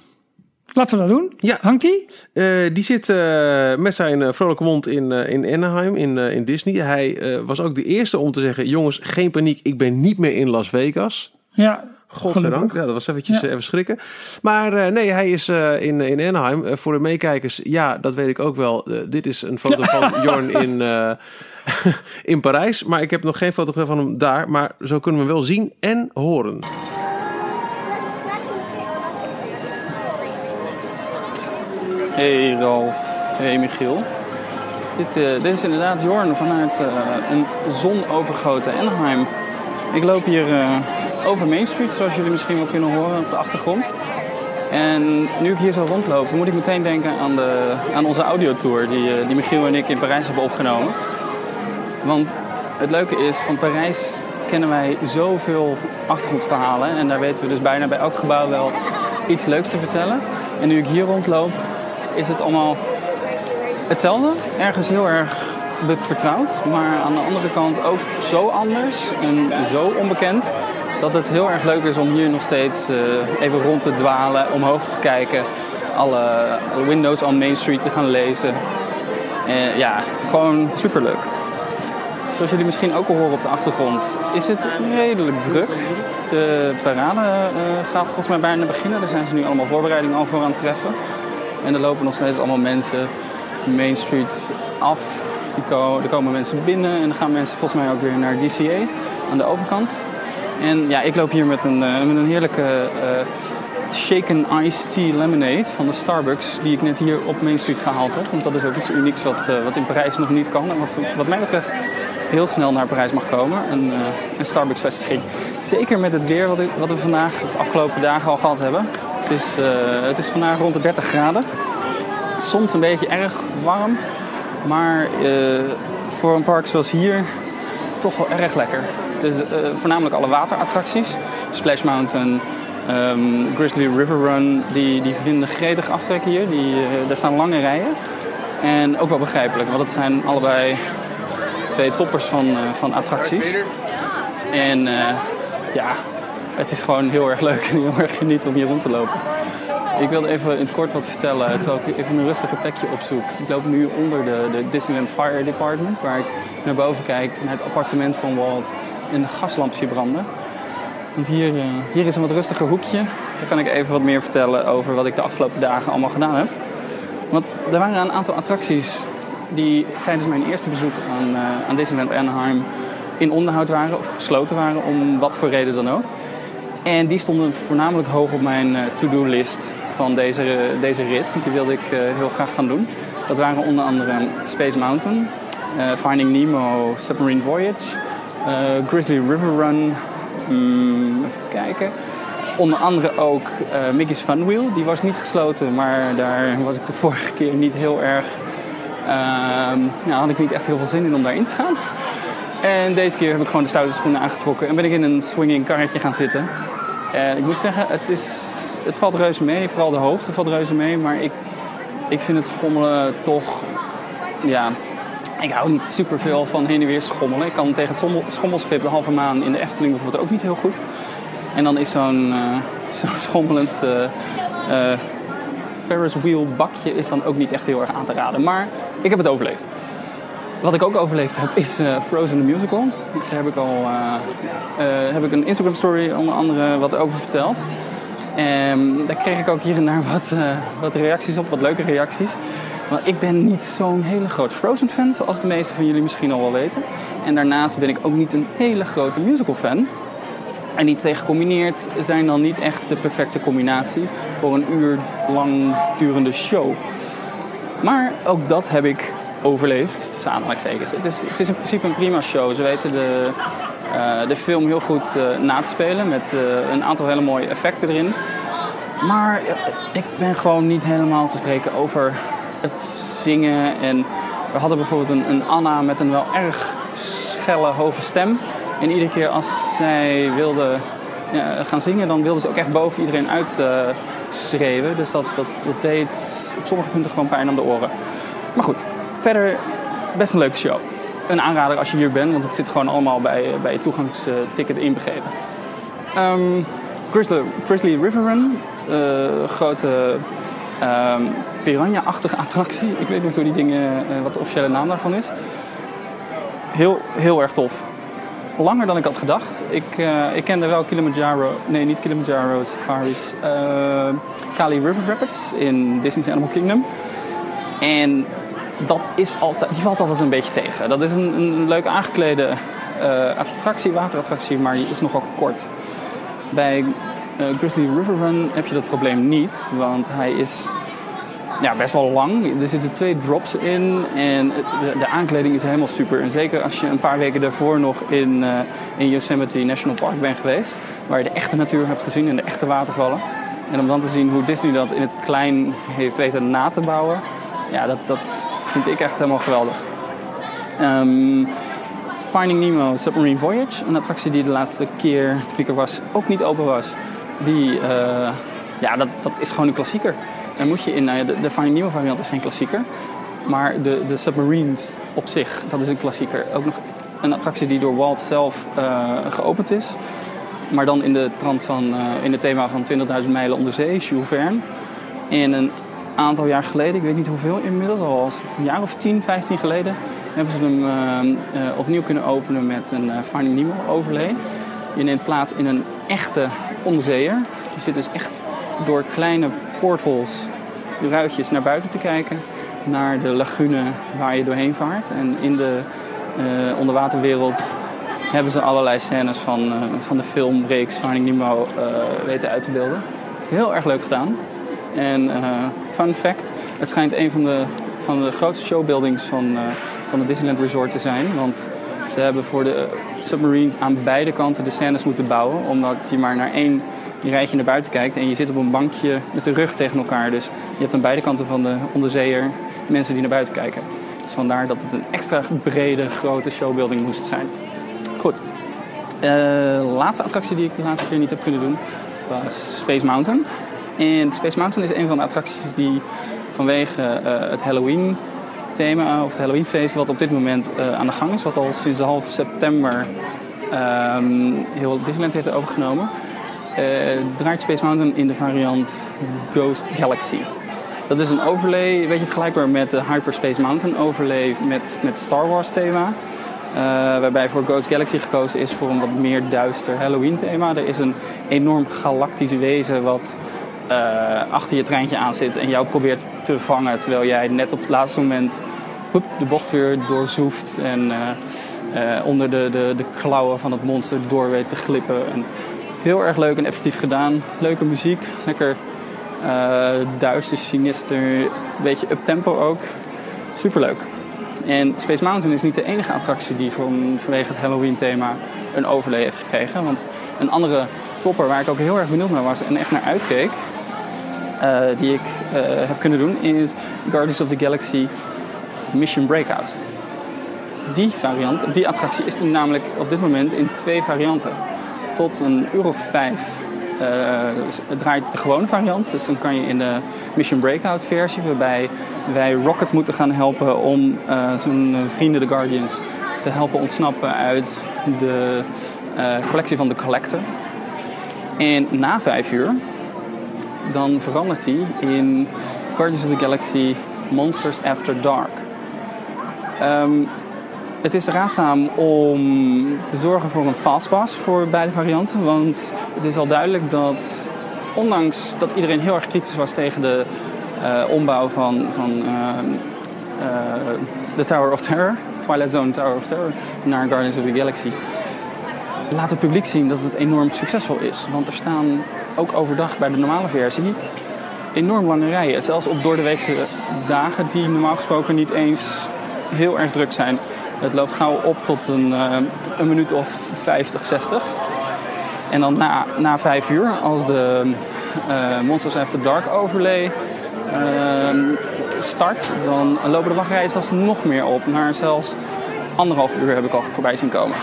Laten we dat doen. Ja. Hangt die? Eh, die zit eh, met zijn eh, vrolijke mond in, in Anaheim, in, in Disney. Hij was ook de eerste om te zeggen: jongens, geen paniek, ik ben niet meer in Las Vegas. Ja. Godzijdank. Ja, dat was eventjes Ja. even schrikken. Maar nee, hij is in, in Anaheim. Voor de meekijkers, ja, dat weet ik ook wel. Dit is een foto van Jorn in, in Parijs. Maar ik heb nog geen foto van hem daar. Maar zo kunnen we hem wel zien en horen. Hey Ralf, hey Michiel. Dit, eh, dit is inderdaad Jorn vanuit eh, een zonovergoten Anaheim. Ik loop hier eh, over Main Street, zoals jullie misschien wel kunnen horen op de achtergrond. En nu ik hier zo rondloop, moet ik meteen denken aan, de, aan onze audiotour die, die Michiel en ik in Parijs hebben opgenomen. Want het leuke is, van Parijs kennen wij zoveel achtergrondverhalen. En daar weten we dus bijna bij elk gebouw wel iets leuks te vertellen. En nu ik hier rondloop, is het allemaal hetzelfde. Ergens heel erg vertrouwd, maar aan de andere kant ook zo anders en zo onbekend. Dat het heel erg leuk is om hier nog steeds eh, even rond te dwalen, omhoog te kijken, alle, windows on Main Street te gaan lezen. Eh, ja, gewoon superleuk. Zoals jullie misschien ook al horen op de achtergrond, is het redelijk druk. De parade eh, gaat volgens mij bijna beginnen. Daar zijn ze nu allemaal voorbereidingen al voor aan het treffen. En er lopen nog steeds allemaal mensen Main Street af. Er komen mensen binnen en dan gaan mensen volgens mij ook weer naar DCA aan de overkant. En ja, ik loop hier met een, eh, met een heerlijke eh, shaken iced tea lemonade van de Starbucks die ik net hier op Main Street gehaald heb. Want dat is ook iets unieks wat, eh, wat in Parijs nog niet kan en wat, wat mij betreft heel snel naar Parijs mag komen. Een, een Starbucks vestiging. Zeker met het weer wat, wat we vandaag de afgelopen dagen al gehad hebben. Het is, eh, het is vandaag rond de 30 graden. Soms een beetje erg warm. Maar eh, voor een park zoals hier toch wel erg lekker. Dus eh, voornamelijk alle waterattracties. Splash Mountain, ehm, Grizzly River Run, die, die vinden gretig aftrekken hier. Die, daar staan lange rijen. En ook wel begrijpelijk, want het zijn allebei twee toppers van, van attracties. En ja, het is gewoon heel erg leuk en heel erg genieten om hier rond te lopen. Ik wilde even in het kort wat vertellen, terwijl ik even een rustige plekje opzoek. Ik loop nu onder de, de Disneyland Fire Department, waar ik naar boven kijk naar het appartement van Walt en gaslamp zie branden. Want hier, eh, hier is een wat rustiger hoekje. Daar kan ik even wat meer vertellen over wat ik de afgelopen dagen allemaal gedaan heb. Want er waren een aantal attracties die tijdens mijn eerste bezoek aan, eh, aan Disneyland Anaheim in onderhoud waren of gesloten waren, om wat voor reden dan ook. En die stonden voornamelijk hoog op mijn eh, to-do-list van deze, deze rit. Want die wilde ik eh, heel graag gaan doen. Dat waren onder andere Space Mountain, eh, Finding Nemo Submarine Voyage, Grizzly River Run. mm, even kijken. Onder andere ook Mickey's Fun Wheel. Die was niet gesloten, maar daar was ik de vorige keer niet heel erg... ja, had ik niet echt heel veel zin in om daarin te gaan. En deze keer heb ik gewoon de stoute schoenen aangetrokken en ben ik in een swinging karretje gaan zitten. En ik moet zeggen, het, is, het valt reuze mee. Vooral de hoogte valt reuze mee. Maar ik, ik vind het schommelen toch... Ja, ik hou niet super veel van heen en weer schommelen. Ik kan tegen het schommel- de halve maan in de Efteling bijvoorbeeld ook niet heel goed. En dan is zo'n eh, schommelend eh, eh, Ferris wheel bakje is dan ook niet echt heel erg aan te raden. Maar ik heb het overleefd. Wat ik ook overleefd heb is eh, Frozen the Musical. Daar heb ik al eh, eh, heb ik een Instagram story onder andere wat over verteld. En daar kreeg ik ook hier en daar wat, wat reacties op, wat leuke reacties. Want ik ben niet zo'n hele groot Frozen fan, zoals de meeste van jullie misschien al wel weten. En daarnaast ben ik ook niet een hele grote musical fan. En die twee gecombineerd zijn dan niet echt de perfecte combinatie voor een uur lang durende show. Maar ook dat heb ik overleefd, tussen. Het is, het is in principe een prima show. Ze weten de, eh, de film heel goed eh, na te spelen met eh, een aantal hele mooie effecten erin. Maar ik ben gewoon niet helemaal te spreken over het zingen. En we hadden bijvoorbeeld een, een Anna met een wel erg schelle, hoge stem. En iedere keer als zij wilde ja, gaan zingen, dan wilde ze ook echt boven iedereen uit eh, schreeuwen. Dus dat, dat, dat deed op sommige punten gewoon pijn aan de oren. Maar goed, verder best een leuke show. Een aanrader als je hier bent, want het zit gewoon allemaal bij, bij je toegangsticket inbegrepen. Ehm Grizzly, River Run, eh, grote ehm, piranha-achtige attractie. Ik weet niet hoe die dingen, eh, wat de officiële naam daarvan is. Heel, heel erg tof. Langer dan ik had gedacht. Ik, eh, ik kende wel Kilimanjaro, nee niet Kilimanjaro Safaris, uh, Kali River Rapids in Disney's Animal Kingdom. En dat is altijd, die valt altijd een beetje tegen. Dat is een, een leuk aangeklede uh, attractie, waterattractie, maar die is nogal kort. Bij uh, Grizzly River Run heb je dat probleem niet, want hij is ja, best wel lang. Er zitten twee drops in en de, de, aankleding is helemaal super. En zeker als je een paar weken daarvoor nog in, uh, in Yosemite National Park bent geweest, waar je de echte natuur hebt gezien en de echte watervallen. En om dan te zien hoe Disney dat in het klein heeft weten na te bouwen, ja, dat, dat vind ik echt helemaal geweldig. Um, Finding Nemo Submarine Voyage, een attractie die de laatste keer toen ik er was ook niet open was. Die, uh, ja, dat, dat is gewoon een klassieker. Daar moet je in, nou ja, de, Finding Nemo variant is geen klassieker. Maar de, de Submarines op zich, dat is een klassieker. Ook nog een attractie die door Walt zelf uh, geopend is. Maar dan in de trant van, uh, in het thema van 20.000 mijlen onder zee, Jules. En een aantal jaar geleden, ik weet niet hoeveel inmiddels, al een jaar of 10, 15 geleden, hebben ze hem uh, uh, opnieuw kunnen openen met een uh, Finding Nemo overlay. Je neemt plaats in een echte onderzeeër. Je zit dus echt door kleine portholes, ruitjes naar buiten te kijken. Naar de lagune waar je doorheen vaart. En in de onderwaterwereld hebben ze allerlei scènes van, van de filmreeks Finding Nemo weten uit te beelden. Heel erg leuk gedaan. En fun fact, het schijnt een van de, van de grootste showbuildings van, van het Disneyland Resort te zijn. Want ze hebben voor de submarines aan beide kanten de scènes moeten bouwen. Omdat je maar naar één rijtje naar buiten kijkt en je zit op een bankje met de rug tegen elkaar. Dus je hebt aan beide kanten van de onderzeeër mensen die naar buiten kijken. Dus vandaar dat het een extra brede, grote showbuilding moest zijn. Goed. Laatste attractie die ik de laatste keer niet heb kunnen doen was Space Mountain. En Space Mountain is een van de attracties die vanwege uh, het Halloween thema, of het Halloweenfeest, wat op dit moment uh, aan de gang is, wat al sinds half september um, heel Disneyland heeft overgenomen, uh, draait Space Mountain in de variant Ghost Galaxy. Dat is een overlay, een beetje vergelijkbaar met de Hyperspace Mountain overlay met, met Star Wars thema. Waarbij voor Ghost Galaxy gekozen is voor een wat meer duister Halloween thema. Er is een enorm galactisch wezen wat uh, achter je treintje aan zit en jou probeert te vangen. Terwijl jij net op het laatste moment de bocht weer doorzoeft en uh, uh, onder de, de, de klauwen van het monster door weet te glippen. En heel erg leuk en effectief gedaan. Leuke muziek, lekker duister, sinister, een beetje up-tempo ook. Superleuk. En Space Mountain is niet de enige attractie die van, vanwege het Halloween thema een overlay heeft gekregen. Want een andere topper waar ik ook heel erg benieuwd naar was en echt naar uitkeek, die ik uh, heb kunnen doen, is Guardians of the Galaxy Mission Breakout. Die variant, die attractie is er namelijk op dit moment in twee varianten. Tot een euro 5 uh, draait de gewone variant. Dus dan kan je in de Mission Breakout versie, waarbij wij Rocket moeten gaan helpen om zijn vrienden de Guardians te helpen ontsnappen uit de collectie van de Collector. En na vijf uur, dan verandert hij in Guardians of the Galaxy Monsters After Dark. Um, het is raadzaam om te zorgen voor een fastpass voor beide varianten. Want het is al duidelijk dat, ondanks dat iedereen heel erg kritisch was tegen de uh, ombouw van, van uh, uh, de Tower of Terror, Twilight Zone Tower of Terror, naar Guardians of the Galaxy, laat het publiek zien dat het enorm succesvol is. Want er staan ook overdag bij de normale versie enorm lange rijen. Zelfs op doordeweekse dagen die normaal gesproken niet eens heel erg druk zijn. Het loopt gauw op tot een, uh, een minuut of 50, 60. En dan na, na vijf uur, als de uh, Monsters After Dark overlay uh, start, dan lopen de wachtrijen zelfs nog meer op. Naar zelfs anderhalf uur heb ik al voorbij zien komen.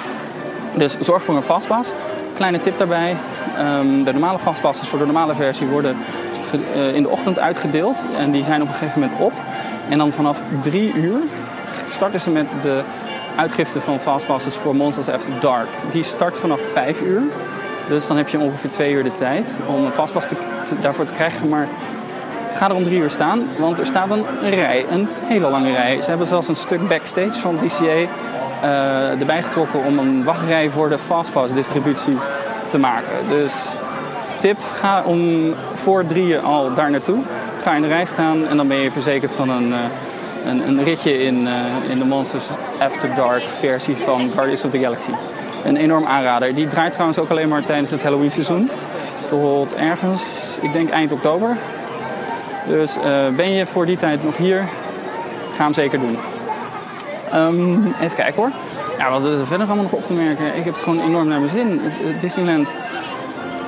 Dus zorg voor een fastpass. Kleine tip daarbij. Um, de normale fastpasses voor de normale versie worden uh, in de ochtend uitgedeeld. En die zijn op een gegeven moment op. En dan vanaf drie uur starten ze met de uitgifte van fastpasses voor Monsters After Dark. Die start vanaf 5 uur. Dus dan heb je ongeveer 2 uur de tijd om een fastpass daarvoor te krijgen. Maar Ga er om drie uur staan, want er staat een rij, een hele lange rij. Ze hebben zelfs een stuk backstage van DCA erbij getrokken om een wachtrij voor de Fastpass distributie te maken. Dus tip, ga om voor drieën al daar naartoe. Ga in de rij staan en dan ben je verzekerd van een, uh, een, een, ritje in, uh, in de Monsters After Dark versie van Guardians of the Galaxy. Een enorm aanrader. Die draait trouwens ook alleen maar tijdens het Halloween seizoen. Tot ergens, ik denk eind oktober. Dus ben je voor die tijd nog hier, ga hem zeker doen. Um, even kijken hoor. Ja, wat is er verder allemaal nog op te merken? Ik heb het gewoon enorm naar mijn zin. Disneyland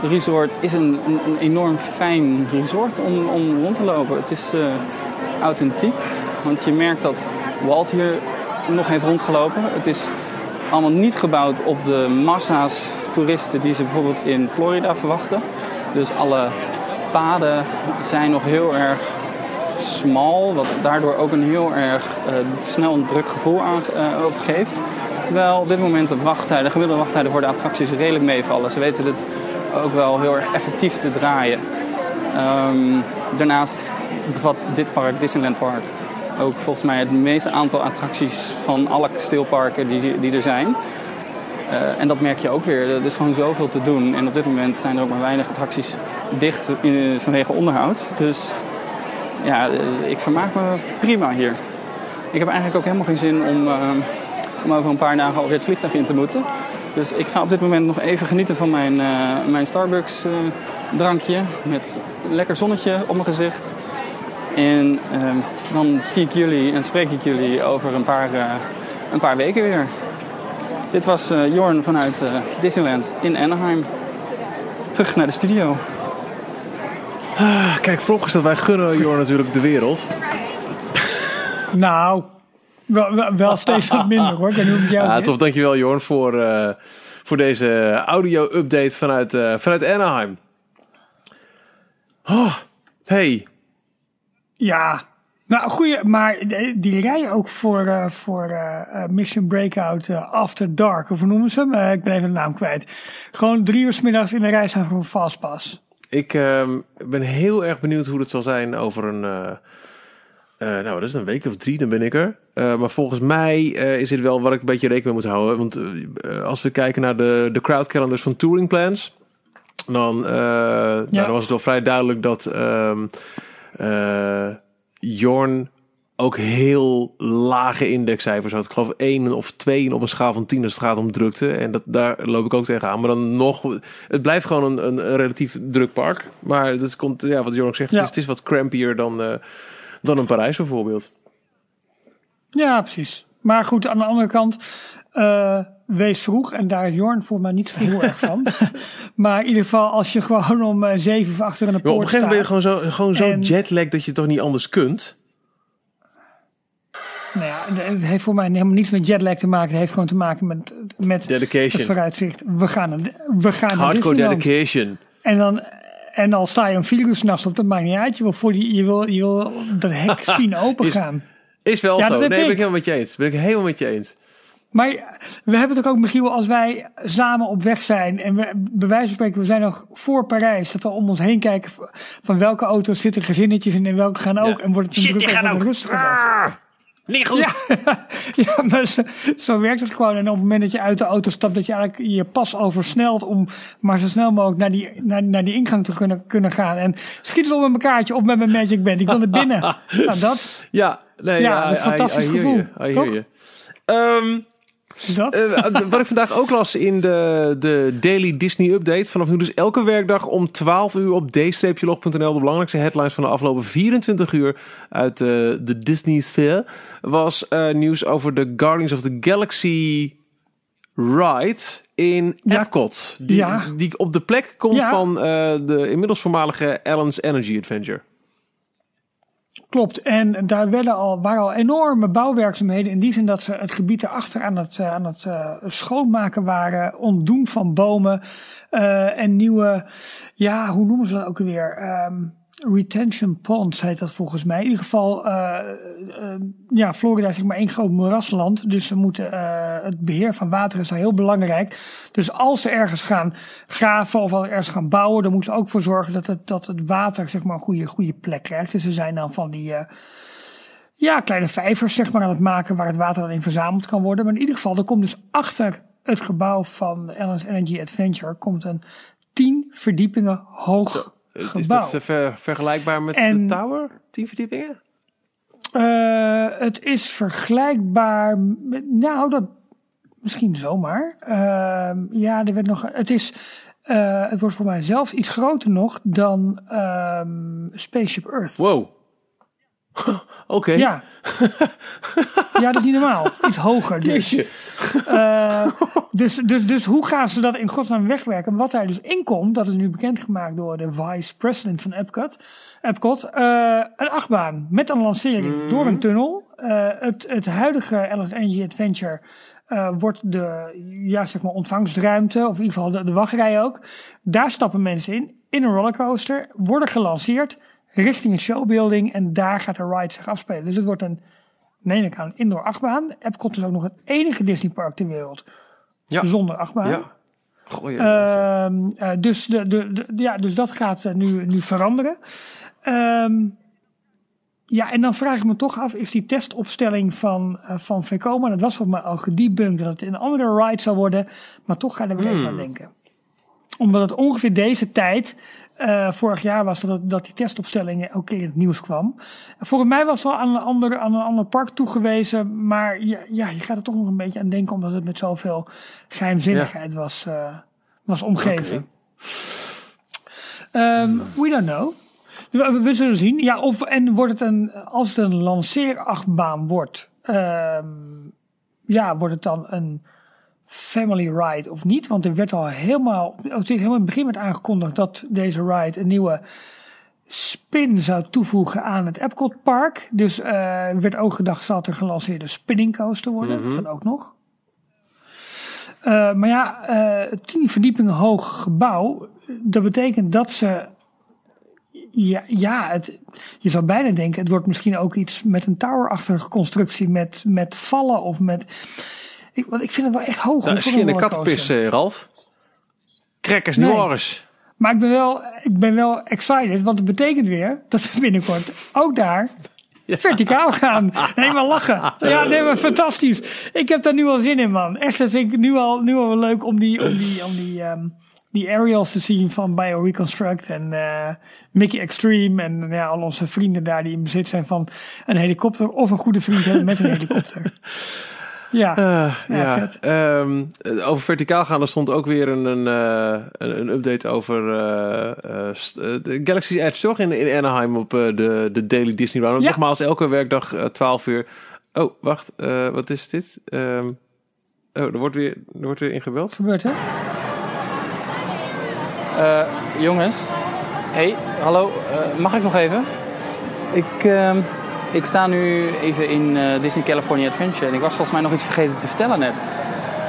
Resort is een, enorm fijn resort om, om rond te lopen. Het is uh, authentiek, want je merkt dat Walt hier nog heeft rondgelopen. Het is allemaal niet gebouwd op de massa's toeristen die ze bijvoorbeeld in Florida verwachten. Dus alle paden zijn nog heel erg smal, wat daardoor ook een heel erg uh, snel een druk gevoel aan, uh, geeft. Terwijl op dit moment de wachttijden, de gemiddelde wachttijden voor de attracties redelijk meevallen. Ze weten het ook wel heel erg effectief te draaien. Um, daarnaast bevat dit park, Disneyland Park, ook volgens mij het meeste aantal attracties van alle kasteelparken die, die er zijn. Uh, en dat merk je ook weer. Er is gewoon zoveel te doen. En op dit moment zijn er ook maar weinig attracties dicht vanwege onderhoud. Dus ja, ik vermaak me prima hier. Ik heb eigenlijk ook helemaal geen zin om, uh, om over een paar dagen alweer het vliegtuig in te moeten. Dus ik ga op dit moment nog even genieten van mijn, uh, mijn Starbucks drankje. Met lekker zonnetje op mijn gezicht. En ehm, dan zie ik jullie en spreek ik jullie over een paar, een paar weken weer. Dit was Jorn vanuit Disneyland in Anaheim. Terug naar de studio. Ah, kijk, vooropgesteld, wij gunnen Jorn natuurlijk de wereld. Nou, wel, wel, wel steeds wat minder hoor. Ik weet niet hoe het jou Ja, tof. Dankjewel Jorn voor, uh, voor deze audio-update vanuit, uh, vanuit Anaheim. Oh, hey. Ja, nou goeie, maar die rijden ook voor, uh, voor uh, Mission Breakout uh, After Dark, of hoe noemen ze hem? ik ben even de naam kwijt. Gewoon drie uur s middags in de rij staan voor een Fastpass. Ik ben heel erg benieuwd hoe het zal zijn over een... nou, dat is een week of drie, dan ben ik er. maar volgens mij is dit wel waar ik een beetje rekening mee moet houden. Want als we kijken naar de, de crowd calendars van Touring Plans... Dan, ja. nou, dan was het wel vrij duidelijk dat... Um, Jorn ook heel lage indexcijfers had. Ik geloof één of twee op een schaal van 10 als het gaat om drukte. En dat, daar loop ik ook tegenaan. Maar dan nog, het blijft gewoon een, een, een relatief druk park. Maar dat komt, ja, wat ook zegt, ja. het, is, het, is, wat crampier dan, uh, dan een Parijs bijvoorbeeld. Ja, precies. Maar goed, aan de andere kant, uh, wees vroeg. En daar is Jorn voor mij niet heel erg van. maar in ieder geval, als je gewoon om uh, zeven of acht uur in de poort Op een gegeven moment ben je gewoon zo, gewoon zo jetlag dat je toch niet anders kunt? Het heeft voor mij helemaal niets met jetlag te maken. Het heeft gewoon te maken met, met dedication. het vooruitzicht. We gaan, we gaan Hardcore dedication. En dan... En al sta je een vier uur s'nachts op, dat maakt niet uit. Je wil, voor die, je wil, je wil dat hek zien opengaan. Is, is wel ja, zo. Nee, ben ik helemaal met je eens. Ben ik helemaal met je eens. Maar we hebben het ook, Michiel, als wij samen op weg zijn en we, bij wijze van spreken, we zijn nog voor Parijs, dat we om ons heen kijken van welke auto's zitten gezinnetjes in en welke gaan ook. Ja. En wordt het een Shit, druk gaan ook ook. Niet goed. Ja, ja maar zo, zo, werkt het gewoon. En op het moment dat je uit de auto stapt, dat je eigenlijk je pas oversnelt om maar zo snel mogelijk naar die, naar, naar die ingang te kunnen, kunnen gaan. En schiet het op met mijn kaartje op met mijn Magic Band. Ik wil naar binnen. nou, dat. Ja, nee, ja, ja een fantastisch I, I gevoel. Toch? Um, dat? Uh, wat ik vandaag ook las in de, de Daily Disney Update. Vanaf nu dus elke werkdag om 12 uur op d-log.nl. De belangrijkste headlines van de afgelopen 24 uur uit uh, de Disney sfeer. Was uh, nieuws over de Guardians of the Galaxy ride in Ja. Epcot. Die, Ja. die op de plek komt Ja. van de inmiddels voormalige Allen's Energy Adventure. Klopt, en daar werden al, waren al enorme bouwwerkzaamheden. In die zin dat ze het gebied erachter aan het, uh, aan het uh, schoonmaken waren, ontdoen van bomen. Uh, en nieuwe, ja, hoe noemen ze dat ook weer? Um, retention ponds heet dat volgens mij. In ieder geval, uh, ja, Florida is zeg maar één groot moerasland. Dus ze moeten, uh, het beheer van water is daar heel belangrijk. Dus als ze ergens gaan graven of ergens gaan bouwen, dan moeten ze ook voor zorgen dat het, dat het water zeg maar een goede, goede plek krijgt. Dus ze zijn dan van die, ja, kleine vijvers zeg maar aan het maken waar het water dan in verzameld kan worden. Maar in ieder geval, er komt dus achter het gebouw van LS Energy Adventure komt een tien verdiepingen hoog gebouw. Is dat ver, vergelijkbaar met de tower? Tien verdiepingen? Uh, het is vergelijkbaar met, nou, dat misschien zomaar. Uh, ja, er werd nog, het is, uh, het wordt voor mij zelfs iets groter nog dan um, Spaceship Earth. Wow. Oké. Ja. ja, dat is niet normaal. Iets hoger dus. Uh, dus, dus. Dus hoe gaan ze dat in godsnaam wegwerken? Wat daar dus in komt, dat is nu bekendgemaakt door de vice-president van Epcot. Epcot, uh, een achtbaan met een lancering mm. door een tunnel. Uh, het, het huidige LS Energy Adventure wordt de ja, zeg maar ontvangstruimte, of in ieder geval de, de wachtrij ook. Daar stappen mensen in, in een rollercoaster, worden gelanceerd richting een showbuilding en daar gaat de ride zich afspelen. Dus het wordt een, neem ik aan, indoor achtbaan. Epcot is ook nog het enige Disneypark ter wereld ja. zonder achtbaan. Ja. Goeie, uh, uh, dus, de, de, de, ja, dus dat gaat uh, nu, nu veranderen. Um, ja, en dan vraag ik me toch af, is die testopstelling van, uh, van Vekoma, dat was voor mij al gedebunked dat het een andere ride zou worden, maar toch ga ik er weer even aan hmm. denken. Omdat het ongeveer deze tijd uh, vorig jaar was dat, dat die testopstelling ook in het nieuws kwam. Volgens mij was het al aan een ander, aan een ander park toegewezen. Maar ja, ja, je gaat er toch nog een beetje aan denken, omdat het met zoveel geheimzinnigheid was, uh, was omgeven. Okay. Um, we don't know. We, we, zullen zien. Ja, of, en wordt het een, als het een lanceerachtbaan wordt, um, ja, wordt het dan een family ride of niet. Want er werd al helemaal, het helemaal in het begin werd aangekondigd dat deze ride een nieuwe spin zou toevoegen aan het Epcot Park. Dus uh, werd ook gedacht, zal het een gelanceerde spinning coaster worden. Mm -hmm. Dat kan ook nog. Uh, maar ja, uh, tien verdiepingen hoog gebouw. Dat betekent dat ze. Ja, ja het, je zou bijna denken, het wordt misschien ook iets met een towerachtige constructie. Met, met vallen of met. Ik, want ik vind het wel echt hoog. Nou, is geen kattenpis, uh, Ralf. Crackers nee. Norris. Maar ik ben, wel, ik ben wel excited, want het betekent weer dat we binnenkort ook daar ja. verticaal gaan. Nee, maar lachen. Ja, nee, maar fantastisch. Ik heb daar nu al zin in, man. Echt, dat vind ik nu al, nu al leuk om die, om die, om die, um, die aerials te zien van BioReconstruct en uh, Mickey Extreme en ja, al onze vrienden daar die in bezit zijn van een helikopter of een goede vriend met een helikopter. Ja, uh, ja, ja. Um, over verticaal gaan, er stond ook weer een, een, uh, een update over uh, de Galaxy's Edge, toch? In, in Anaheim op de, de Daily Disney Run. Ja. Nogmaals, elke werkdag 12 uur. Oh, wacht, wat is dit? Um, oh, er wordt weer, er wordt weer ingebeld. Wat gebeurt er? jongens, hey, hallo, mag ik nog even? Ik... Uh, ik sta nu even in uh, Disney California Adventure en ik was volgens mij nog iets vergeten te vertellen net.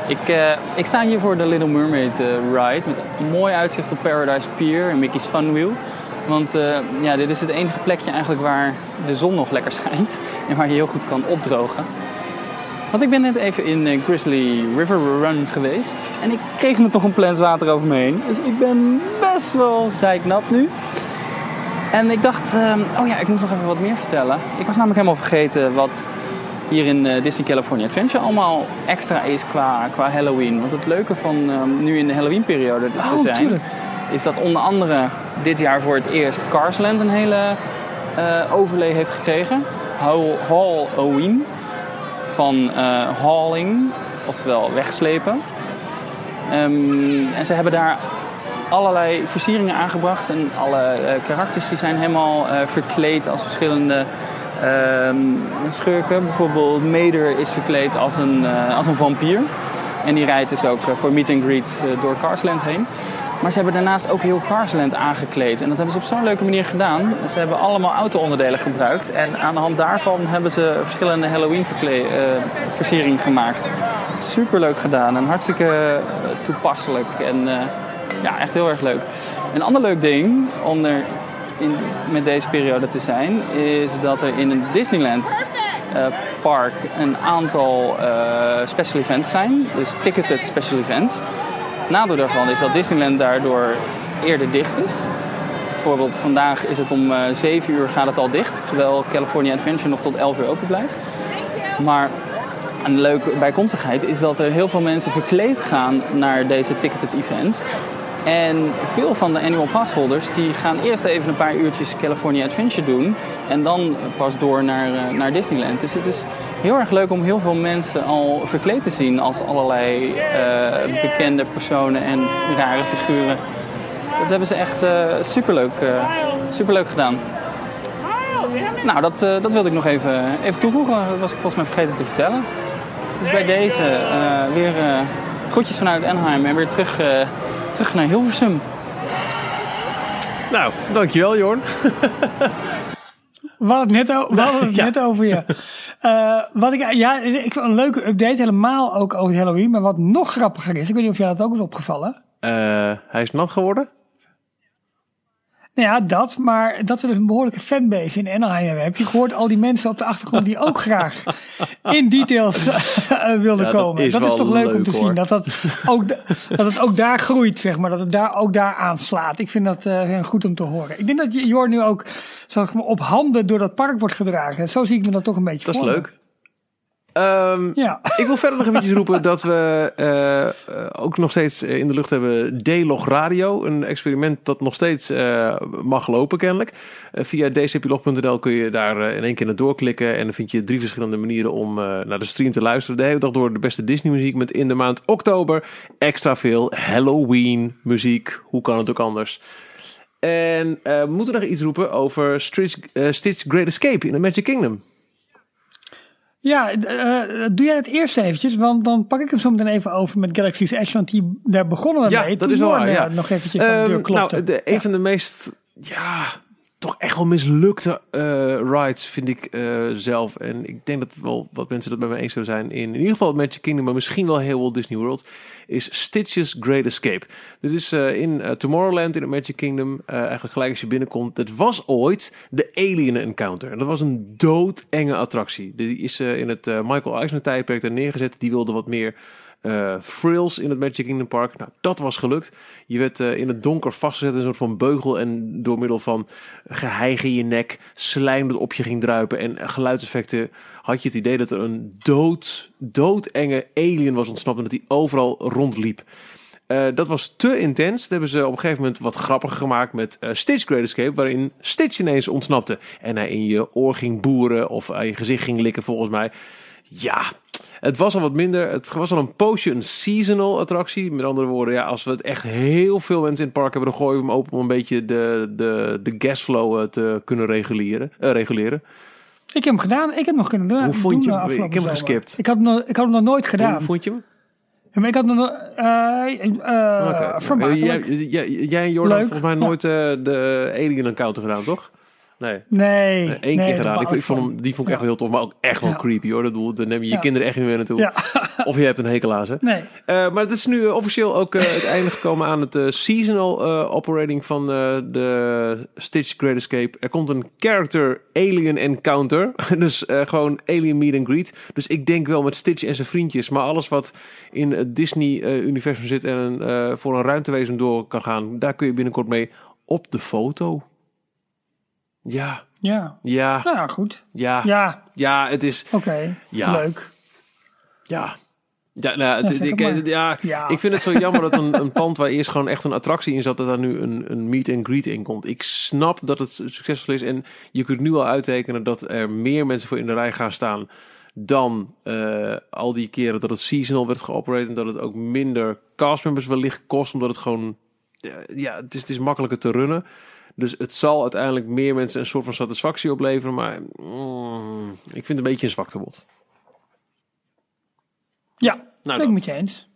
Ik, uh, ik sta hier voor de Little Mermaid uh, ride met mooi uitzicht op Paradise Pier en Mickey's Fun Wheel. Want ja, dit is het enige plekje eigenlijk waar de zon nog lekker schijnt en waar je heel goed kan opdrogen. Want ik ben net even in Grizzly River Run geweest en ik kreeg me toch een plens water over me heen. Dus ik ben best wel zeiknat nu. En ik dacht, uh, oh ja, ik moet nog even wat meer vertellen. Ik was namelijk helemaal vergeten wat hier in uh, Disney California Adventure allemaal extra is qua, qua Halloween. Want het leuke van um, nu in de Halloween periode te oh, zijn, tuurlijk. is dat onder andere dit jaar voor het eerst Carsland een hele uh, overlay heeft gekregen. Halloween van uh, hauling, oftewel wegslepen. Um, en ze hebben daar allerlei versieringen aangebracht. En alle uh, karakters die zijn helemaal uh, verkleed als verschillende uh, schurken. Bijvoorbeeld Mater is verkleed als een, uh, als een vampier. En die rijdt dus ook voor meet and greets door Carsland heen. Maar ze hebben daarnaast ook heel Carsland aangekleed. En dat hebben ze op zo'n leuke manier gedaan. Ze hebben allemaal auto-onderdelen gebruikt. En aan de hand daarvan hebben ze verschillende Halloween-versieringen gemaakt. Super leuk gedaan en hartstikke toepasselijk. En ja, echt heel erg leuk. Een ander leuk ding onder in, met deze periode te zijn, is dat er in een Disneyland eh, park een aantal eh, special events zijn. Dus ticketed special events. Nadeel daarvan is dat Disneyland daardoor eerder dicht is. Bijvoorbeeld vandaag is het om uh, 7 uur gaat het al dicht, terwijl California Adventure nog tot 11 uur open blijft. Maar een leuke bijkomstigheid is dat er heel veel mensen verkleed gaan naar deze ticketed events. En veel van de annual passholders die gaan eerst even een paar uurtjes California Adventure doen. En dan pas door naar, uh, naar Disneyland. Dus het is heel erg leuk om heel veel mensen al verkleed te zien als allerlei uh, bekende personen en rare figuren. Dat hebben ze echt uh, superleuk, superleuk gedaan. Nou, dat, dat wilde ik nog even, even toevoegen. Dat was ik volgens mij vergeten te vertellen. Dus bij deze weer groetjes vanuit Anaheim en weer terug terug naar Hilversum. Nou, dankjewel Jorn. We hadden het net, o- we hadden het Ja. net over je. Eh, wat ik, ja, ik vond een leuke update, helemaal ook over Halloween. Maar wat nog grappiger is, ik weet niet of jou dat ook is opgevallen. Eh, hij is nat geworden. Nou ja, dat, maar dat we dus een behoorlijke fanbase in Anaheim hebben. Heb je gehoord, al die mensen op de achtergrond die ook graag in details eh, wilden Ja, dat komen. is dat is toch leuk, om te hoor. zien. Dat, dat, ook, da- dat het ook daar groeit, zeg maar. Dat het daar ook daar aanslaat. Ik vind dat eh, goed om te horen. Ik denk dat Jor nu ook zeg maar, op handen door dat park wordt gedragen. Zo zie ik me dat toch een beetje Dat is leuk. Ehm, Ja. Ik wil verder nog eventjes roepen dat we eh, eh, ook nog steeds in de lucht hebben D-Log Radio. Een experiment dat nog steeds eh, mag lopen kennelijk. Via dcplog.nl kun je daar in één keer naar doorklikken. En dan vind je drie verschillende manieren om naar de stream te luisteren. De hele dag door de beste Disney muziek met in de maand oktober extra veel Halloween muziek. Hoe kan het ook anders? En we moeten nog iets roepen over Stitch, Stitch Great Escape in the Magic Kingdom. Ja, eh, doe jij het eerst eventjes, want dan pak ik hem zo meteen even over met Galaxy's Edge, want die, daar begonnen we Ja, mee. dat toen is wel waar, eh, ja. nog eventjes aan de Ehm, deur klopte. Nou, de, een Ja. van de meest, ja, toch echt wel mislukte eh, rides vind ik eh, zelf. En ik denk dat wel wat mensen dat met me eens zullen zijn. In, in ieder geval Magic Kingdom, maar misschien wel heel Walt Disney World. Is Stitch's Great Escape. Dit is eh, in Tomorrowland in het Magic Kingdom. eigenlijk gelijk als je binnenkomt. Het was ooit de Alien Encounter. En dat was een doodenge attractie. Die is in het Michael Eisner tijdperk daar neergezet. Die wilde wat meer eh frills in het Magic Kingdom Park. Nou, dat was gelukt. Je werd eh, in het donker vastgezet in een soort van beugel. En door middel van geheig in je nek, slijm dat op je ging druipen en geluidseffecten had je het idee dat er een dood, doodenge alien was ontsnapt en dat hij overal rondliep. Eh, dat was te intens. Dat hebben ze op een gegeven moment wat grappiger gemaakt met eh, Stitch Great Escape, waarin Stitch ineens ontsnapte. En hij in je oor ging boeren of aan je gezicht ging likken, volgens mij. Ja, het was al wat minder. Het was al een poosje een seasonal attractie. Met andere woorden, ja, als we het echt heel veel mensen in het park hebben, dan gooien we hem open om een beetje de, de, de gasflow eh, te kunnen reguleren. eh, reguleren. Ik heb hem gedaan. Ik heb nog kunnen doen. Hoe vond je hem? eh, Ik heb hem geskipt. Ik had, hem nog, ik had hem nog nooit gedaan. Hoe vond je hem? Ja, maar ik had hem nog... Oké. vermakelijk. Jij, jij, jij en Jordan Leuk, volgens mij ja. nooit eh, de Alien Encounter gedaan, toch? Nee. Nee. Eén nee, keer gedaan. Ik, ik vond hem, die vond ik echt heel tof, maar ook echt wel creepy hoor. Dat bedoel, dan neem je je kinderen echt niet meer naartoe. Ja. Of je hebt een hekel aan ze. Nee. Eh, maar het is nu eh, officieel ook eh, het einde gekomen aan het seasonal operating van de Stitch Great Escape. Er komt een character alien encounter. dus gewoon alien meet and greet. Dus ik denk wel met Stitch en zijn vriendjes. Maar alles wat in het Disney-universum zit en voor een ruimtewezen door kan gaan, daar kun je binnenkort mee op de foto. Ja, Ja. ja, Nou ja, goed. ja, ja, Ja, het is, oké. Ja. Leuk. ja. Ja, nou, het- ik, ja, Ja. ik vind het zo jammer dat een, een pand waar eerst gewoon echt een attractie in zat, dat daar nu een, een meet and greet in komt. Ik snap dat het succesvol is en je kunt nu al uittekenen dat er meer mensen voor in de rij gaan staan dan eh, al die keren dat het seasonal werd geoperate en dat het ook minder castmembers wellicht kost, omdat het gewoon, ja het, is, het is makkelijker te runnen. Dus het zal uiteindelijk meer mensen een soort van satisfactie opleveren, maar mm, ik vind het een beetje een zwaktebod. Ja, Nou, ben dat. ik met je eens.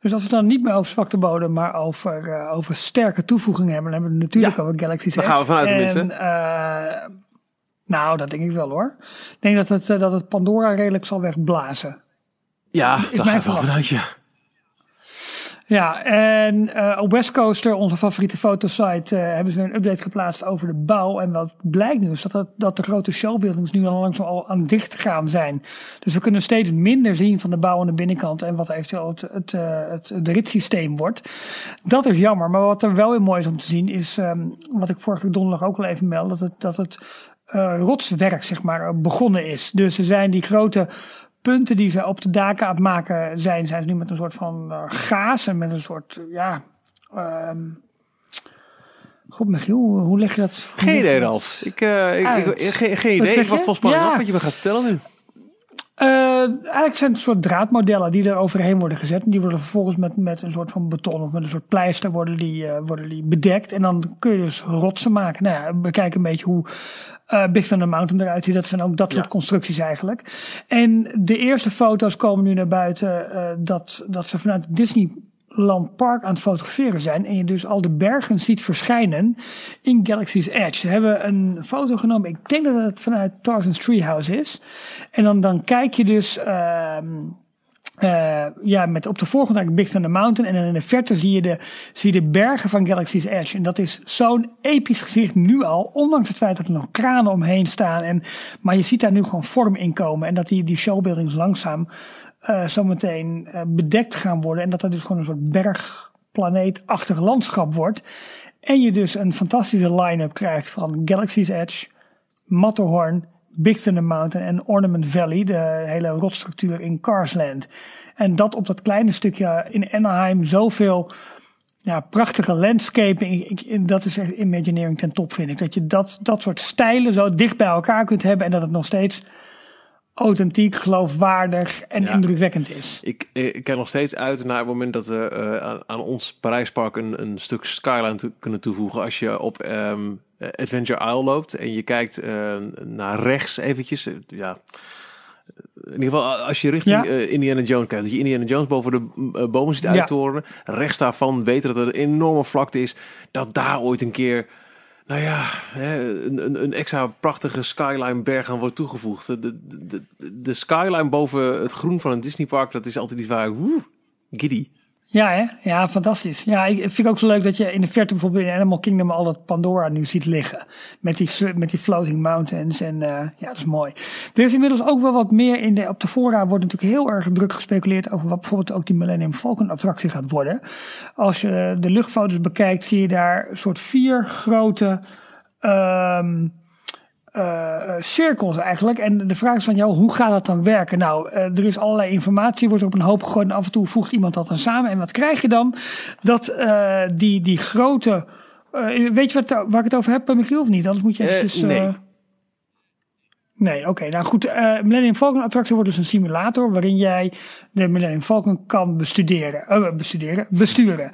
Dus als we het dan niet meer over zwakte bodem, maar over, eh, over sterke toevoegingen hebben, dan hebben we het natuurlijk Ja, over Galaxy's daar gaan we vanuit tenminste. En, eh, nou, dat denk ik wel hoor. Ik denk dat het, eh, dat het Pandora redelijk zal wegblazen. Ja, mijn daar ga ik wel verwachting. vanuit, ja. Ja, en uh, op West Coaster, onze favoriete fotosite, uh, hebben ze weer een update geplaatst over de bouw. En wat blijkt nu is dat, dat, de grote showbuildings nu al langzaam al aan dicht gaan zijn. Dus we kunnen steeds minder zien van de bouw aan de binnenkant en wat eventueel het, het, uh, het, het ritssysteem wordt. Dat is jammer, maar wat er wel weer mooi is om te zien is, um, wat ik vorige donderdag ook al even meld, dat het, dat het rotswerk zeg maar begonnen is. Dus ze zijn die grote punten die ze op de daken aan het maken zijn, zijn ze nu met een soort van uh, gaas en met een soort, ja. Um, God, Michiel, hoe, leg je dat? Geen idee, Ralf. Ik, uh, ik, ik, geen, geen idee. Wat volgens mij ja. af wat je me gaat vertellen nu. Uh, eigenlijk zijn het soort draadmodellen die er overheen worden gezet. En die worden vervolgens met, met een soort van beton of met een soort pleister worden die, uh, worden die bedekt. En dan kun je dus rotsen maken. Nou ja, we kijken een beetje hoe uh, Big Thunder Mountain eruit ziet. Dat zijn ook dat soort ja. constructies eigenlijk. En de eerste foto's komen nu naar buiten uh, dat, dat ze vanuit Disneyland Park aan het fotograferen zijn. En je dus al de bergen ziet verschijnen in Galaxy's Edge. Ze hebben een foto genomen. Ik denk dat het vanuit Tarzan's Treehouse is. En dan, dan kijk je dus... Uh, uh, ja, met op de voorgrond eigenlijk Big Thunder Mountain. En in de verte zie je de, zie je de bergen van Galaxy's Edge. En dat is zo'n episch gezicht nu al. Ondanks het feit dat er nog kranen omheen staan. En, maar je ziet daar nu gewoon vorm in komen. En dat die, die showbuildings langzaam uh, zometeen uh, bedekt gaan worden. En dat er dus gewoon een soort bergplaneetachtig landschap wordt. En je dus een fantastische line-up krijgt van Galaxy's Edge, Matterhorn Big Thunder Mountain en Ornament Valley, de hele rotstructuur in Carsland. En dat op dat kleine stukje in Anaheim zoveel ja, prachtige landscaping. Ik, dat is echt Imagineering ten top, vind ik. Dat je dat, dat soort stijlen zo dicht bij elkaar kunt hebben en dat het nog steeds authentiek, geloofwaardig en ja. indrukwekkend is. Ik, ik kijk nog steeds uit naar het moment dat we uh, aan, aan, ons Parijspark een, een stuk skyline kunnen toevoegen. Als je op um, Adventure Isle loopt en je kijkt uh, naar rechts eventjes. ja, in ieder geval als je richting ja. uh, Indiana Jones kijkt. Dat je Indiana Jones boven de uh, bomen ziet uittoren. Ja. Rechts daarvan weten dat er een enorme vlakte is. Dat daar ooit een keer nou ja, een, een extra prachtige skyline berg aan wordt toegevoegd. De, de, de, de, skyline boven het groen van een Disneypark, dat is altijd iets waar, woe, giddy. Ja, hè? ja, fantastisch. Ja, ik vind het ook zo leuk dat je in de verte bijvoorbeeld in Animal Kingdom al dat Pandora nu ziet liggen. Met die, met die floating mountains en uh, ja, dat is mooi. Er is inmiddels ook wel wat meer in de, op de fora wordt natuurlijk heel erg druk gespeculeerd over wat bijvoorbeeld ook die Millennium Falcon attractie gaat worden. Als je de luchtfoto's bekijkt zie je daar soort vier grote, um, uh, cirkels eigenlijk. En de vraag is van jou, hoe gaat dat dan werken? Nou, uh, er is allerlei informatie, wordt er op een hoop gegooid en af en toe voegt iemand dat dan samen. En wat krijg je dan? Dat uh, die, die grote... weet je wat, waar ik het over heb, Michiel, of niet? Anders moet je eventjes... nee. Nee, oké. Nou goed, uh, Millennium Falcon attractie wordt dus een simulator waarin jij de Millennium Falcon kan bestuderen, uh, bestuderen, besturen.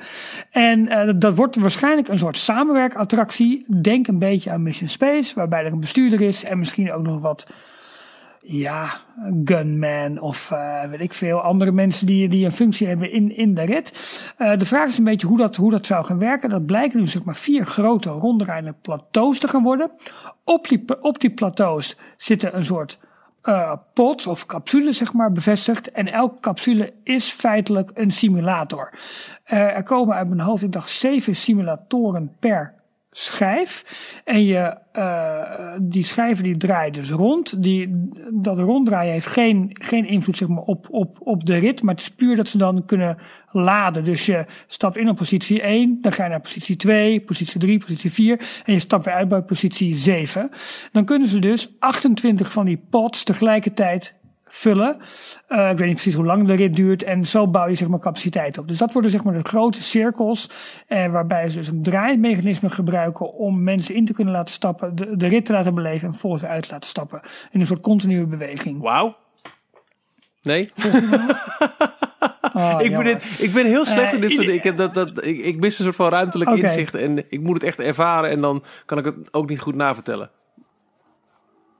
En uh, dat wordt waarschijnlijk een soort samenwerkattractie. Denk een beetje aan Mission Space, waarbij er een bestuurder is en misschien ook nog wat ja, gunman of uh, weet ik veel, andere mensen die, die een functie hebben in, in de rit. Uh, de vraag is een beetje hoe dat, hoe dat zou gaan werken. Dat blijken nu zeg maar vier grote ronddraaiende plateaus te gaan worden. Op die, op die plateaus zitten een soort uh, pot of capsule zeg maar bevestigd. En elke capsule is feitelijk een simulator. er komen uit mijn hoofd, ik zeven simulatoren per schijf. En je, uh, die schijven die draaien dus rond. Die, dat ronddraaien heeft geen, geen invloed zeg maar, op, op, op de rit. Maar het is puur dat ze dan kunnen laden. Dus je stapt in op positie 1. Dan ga je naar positie 2, positie 3, positie 4. En je stapt weer uit bij positie 7. Dan kunnen ze dus 28 van die pods tegelijkertijd vullen. Uh, ik weet niet precies hoe lang de rit duurt. En zo bouw je zeg maar capaciteit op. Dus dat worden zeg maar de grote cirkels. Uh, waarbij ze dus een draaimechanisme gebruiken om mensen in te kunnen laten stappen. De, de rit te laten beleven en volgens uit te laten stappen. In een soort continue beweging. Wauw. Nee. Oh, ik, ben dit, ik ben heel slecht uh, in dit soort dingen. Ik, dat, dat, ik, ik mis een soort van ruimtelijk okay. inzicht. En ik moet het echt ervaren. En dan kan ik het ook niet goed navertellen.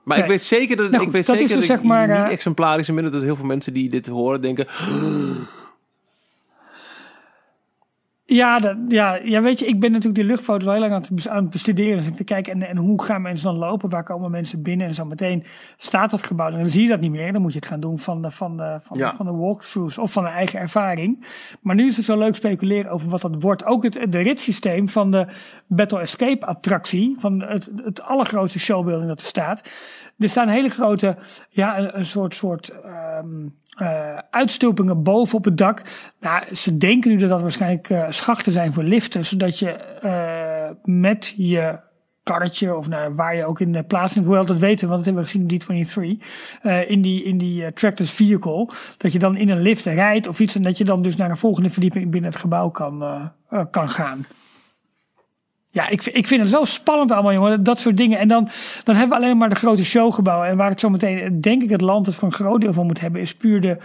Maar nee. ik weet zeker dat, nou goed, ik weet dat zeker dus, dat zeg maar, niet exemplarisch ben. Dat heel veel mensen die dit horen denken... Ja, dat, ja, ja, weet je, ik ben natuurlijk die luchtfoto's wel heel lang aan het, aan het bestuderen. Dus ik te kijken, en, en hoe gaan mensen dan lopen? Waar komen mensen binnen? En zo meteen staat dat gebouw. En dan zie je dat niet meer. Dan moet je het gaan doen van de, van de, van, Ja. van de walkthroughs of van de eigen ervaring. Maar nu is het zo leuk speculeren over wat dat wordt. Ook het de ritssysteem van de Battle Escape attractie. Van het, het allergrootste showbuilding dat er staat. Er staan hele grote, ja, een, soort, soort ehm, eh, uitstulpingen boven op het dak. Nou, ze denken nu dat dat waarschijnlijk eh, schachten zijn voor liften, zodat je eh, met je karretje of nou, waar je ook in de plaats neemt, hoewel dat weten, we, want dat hebben we gezien in D23, eh, in die, in die trackless vehicle, dat je dan in een lift rijdt of iets en dat je dan dus naar een volgende verdieping binnen het gebouw kan, kan gaan. Ja, ik, vind- ik vind het zo spannend allemaal, jongen. Dat soort dingen. En dan, dan hebben we alleen maar de grote showgebouwen. En waar het zo meteen, denk ik, het land het voor een groot deel van moet hebben, is puur de.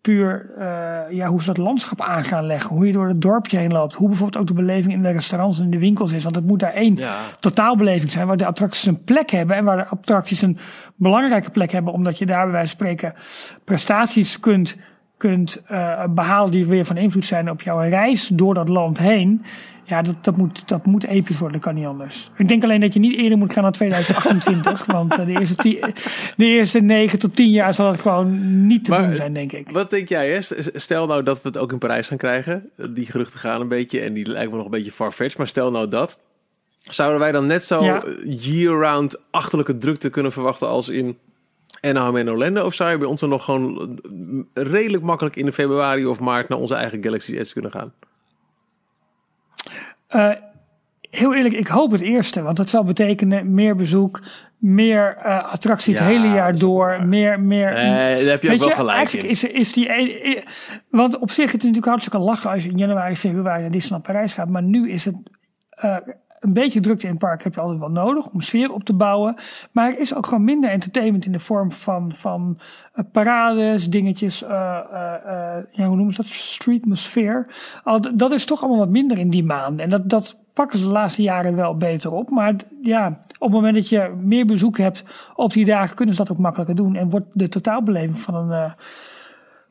Puur eh, ja, hoe ze dat landschap aan gaan leggen. Hoe je door het dorpje heen loopt. Hoe bijvoorbeeld ook de beleving in de restaurants en in de winkels is. Want het moet daar één Ja. totaalbeleving zijn. Waar de attracties een plek hebben. En waar de attracties een belangrijke plek hebben. Omdat je daar bij wijze van spreken prestaties kunt, kunt eh, behalen. Die weer van invloed zijn op jouw reis door dat land heen. Ja, dat, dat, moet, dat moet episch worden, dat kan niet anders. Ik denk alleen dat je niet eerder moet gaan dan 2028. want eh, de, eerste ti- de eerste 9 tot 10 jaar zal het gewoon niet te Maar, doen zijn, denk ik. Wat denk jij, hè? Stel nou dat we het ook in Parijs gaan krijgen. Die geruchten gaan een beetje en die lijken me nog een beetje farfetched. Maar stel nou dat. Zouden wij dan net zo Ja. year-round achterlijke drukte kunnen verwachten als in Anaheim en Orlando? Of zou je bij ons dan nog gewoon redelijk makkelijk in de februari of maart naar onze eigen Galaxy Edge kunnen gaan? Eh, heel eerlijk, ik hoop het eerste. Want dat zal betekenen meer bezoek, meer eh, attractie het Ja, hele jaar door. Meer, meer, Eh, daar heb je ook wel je, gelijk eigenlijk in. is, is die... Want op zich is het natuurlijk hartstikke lachen als je in januari, februari naar Disneyland Parijs gaat. Maar nu is het... eh, een beetje drukte in het park heb je altijd wel nodig om sfeer op te bouwen. Maar er is ook gewoon minder entertainment in de vorm van, van eh, parades, dingetjes, eh, eh, ja, hoe noemen ze dat? Streetmosphere. Al, dat is toch allemaal wat minder in die maanden. En dat, dat pakken ze de laatste jaren wel beter op. Maar ja, op het moment dat je meer bezoek hebt op die dagen, kunnen ze dat ook makkelijker doen. En wordt de totaalbeleving van een,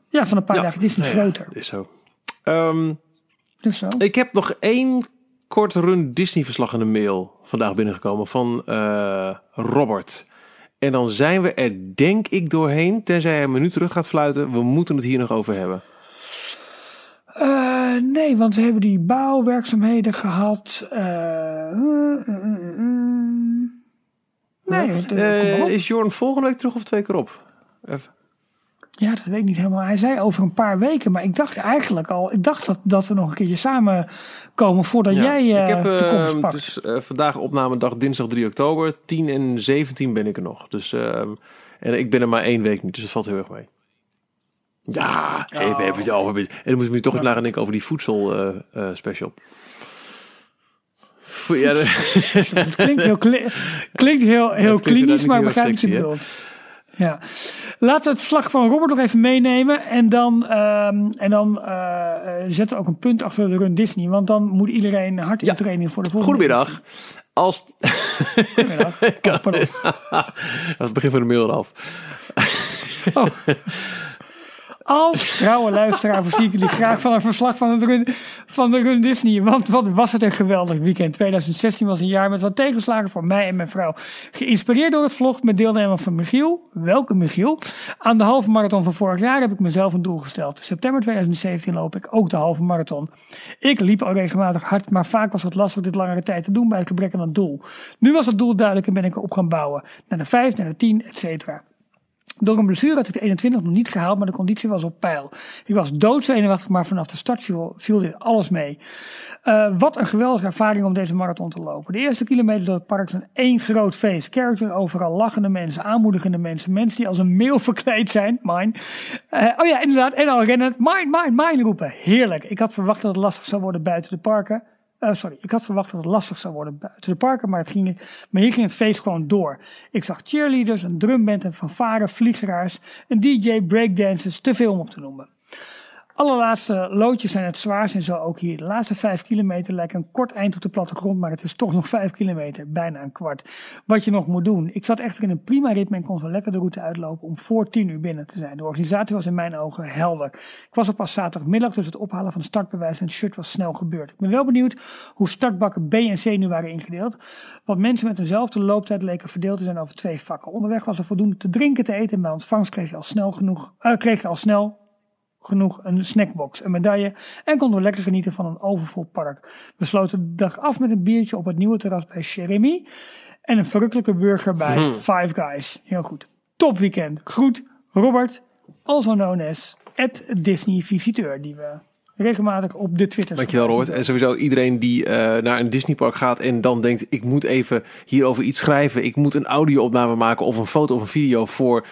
ja, van een paar dagen Disney nou ja, groter. is zo. Ehm, Dus zo. Ik heb nog één kort run Disney verslag in de mail vandaag binnengekomen van eh, Robert. En dan zijn we er denk ik doorheen, tenzij hij een minuut terug gaat fluiten. We moeten het hier nog over hebben. Eh, nee, want we hebben die bouwwerkzaamheden gehad. Eh, nee, is Jorn volgende week terug of twee keer op? Even. Ja, dat weet ik niet helemaal. Hij zei over een paar weken, maar ik dacht eigenlijk al, ik dacht dat, dat we nog een keertje samen komen voordat Ja. jij eh, ik heb de koffers eh, pakt. dus, eh, vandaag opnamedag dinsdag 3 oktober. 10 en 17 ben ik er nog. Dus, ehm, en ik ben er maar één week niet, dus dat valt heel erg mee. Ja, even, even het over. En dan moet ik nu toch eens naar gaan denken over die voedsel eh, eh, special. Vo- Ja, de- Het klinkt heel, kli- klinkt heel, heel klinisch, maar ik niet begrijp wat je bedoelt. Ja. Laten we het verslag van Robert nog even meenemen. En dan, ehm, en dan eh, eh, zetten we ook een punt achter de run Disney. Want dan moet iedereen hard in Ja. training voor de volgende Goedemiddag. Als... Goedemiddag. Oh, pardon. Dat is het begin van de mail eraf. Als trouwe luisteraar voorzie ik jullie graag van een verslag van, het run, van de Run Disney. Want wat was het een geweldig weekend. 2016 was een jaar met wat tegenslagen voor mij en mijn vrouw. Geïnspireerd door het vlog met deelnemer van Michiel. Welke Michiel? Aan de halve marathon van vorig jaar heb ik mezelf een doel gesteld. September 2017 loop ik ook de halve marathon. Ik liep al regelmatig hard, maar vaak was het lastig dit langere tijd te doen bij het gebrek aan een doel. Nu was het doel duidelijk en ben ik erop gaan bouwen. Naar de 5, naar de 10, et cetera. Door een blessure had ik de 21 nog niet gehaald, maar de conditie was op peil. Ik was doodzenuwachtig, maar vanaf de start viel, viel dit alles mee. Eh, wat een geweldige ervaring om deze marathon te lopen. De eerste kilometer door het park zijn één groot feest. Character overal, lachende mensen, aanmoedigende mensen. Mensen die als een meeuw verkleed zijn. Mine. Eh, oh ja, inderdaad. En al rennend. Mine, mine, mine roepen. Heerlijk. Ik had verwacht dat het lastig zou worden buiten de parken. Eh, sorry, ik had verwacht dat het lastig zou worden buiten de parken, maar, het ging, maar hier ging het feest gewoon door. Ik zag cheerleaders, een drumband, een fanfare, vliegeraars, een DJ, breakdancers, te veel om op te noemen. Allerlaatste loodjes zijn het zwaarst en zo ook hier. De laatste vijf kilometer lijkt een kort eind op de plattegrond, maar het is toch nog vijf kilometer, bijna een kwart. Wat je nog moet doen. Ik zat echt in een prima ritme en kon zo lekker de route uitlopen om voor tien uur binnen te zijn. De organisatie was in mijn ogen helder. Ik was er pas zaterdagmiddag, dus het ophalen van het startbewijs en het shirt was snel gebeurd. Ik ben wel benieuwd hoe startbakken B en C nu waren ingedeeld. Want mensen met dezelfde looptijd leken verdeeld te zijn over twee vakken. Onderweg was er voldoende te drinken, te eten en bij ontvangst kreeg je al snel genoeg, uh, kreeg je al snel genoeg een snackbox, een medaille en konden we lekker genieten van een overvol park. We sloten de dag af met een biertje op het nieuwe terras bij Jeremy en een verrukkelijke burger bij Hmm. Five Guys. Heel goed. Top weekend. Groet Robert, also known as at Disney Visiteur, die we regelmatig op de Twitter Dankjewel Robert. En sowieso iedereen die eh, naar een Disneypark gaat en dan denkt... ik moet even hierover iets schrijven. Ik moet een audio-opname maken of een foto of een video voor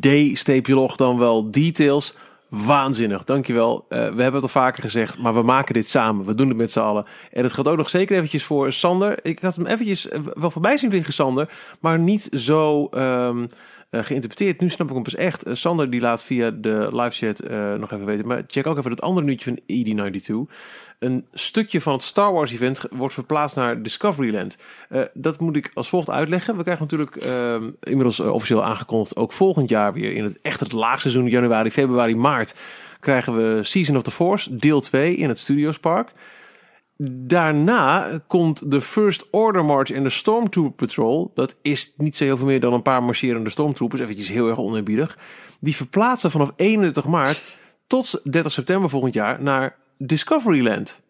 D-log dan wel details. Waanzinnig, dankjewel. Uh, we hebben het al vaker gezegd, maar we maken dit samen. We doen het met z'n allen. En het gaat ook nog zeker eventjes voor Sander. Ik had hem eventjes eh, wel voorbij zien vliegen, Sander. Maar niet zo... Um, geïnterpreteerd. Nu snap ik hem pas echt. Uh, Sander die laat via de live chat uh, nog even weten. Maar check ook even het andere nieuwtje van ED92. Een stukje van het Star Wars event wordt verplaatst naar Discoveryland. Dat moet ik als volgt uitleggen. We krijgen natuurlijk inmiddels officieel aangekondigd ook volgend jaar weer in het echt het laagseizoen januari, februari, maart krijgen we Season of the Force deel 2 in het Studiospark. Daarna komt de First Order March en de Stormtrooper Patrol. Dat is niet zo heel veel meer dan een paar marcherende stormtroopers. Eventjes heel erg oneerbiedig. Die verplaatsen vanaf 31 maart tot 30 september volgend jaar naar Discoveryland.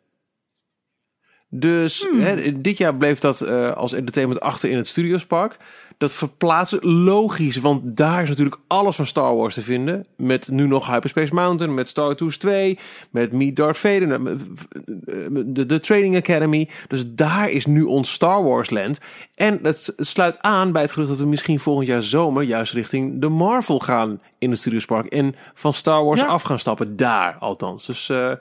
Dus hmm. hè, dit jaar bleef dat uh, als entertainment achter in het Studiospark. Dat verplaatsen logisch, want daar is natuurlijk alles van Star Wars te vinden. Met nu nog Hyperspace Mountain, met Star Tours 2, met Meet Darth Vader, de, de Training Academy. Dus daar is nu ons Star Wars land. En het sluit aan bij het gerucht dat we misschien volgend jaar zomer juist richting de Marvel gaan in het Studiospark. En van Star Wars ja. af gaan stappen, daar althans. Dus uh,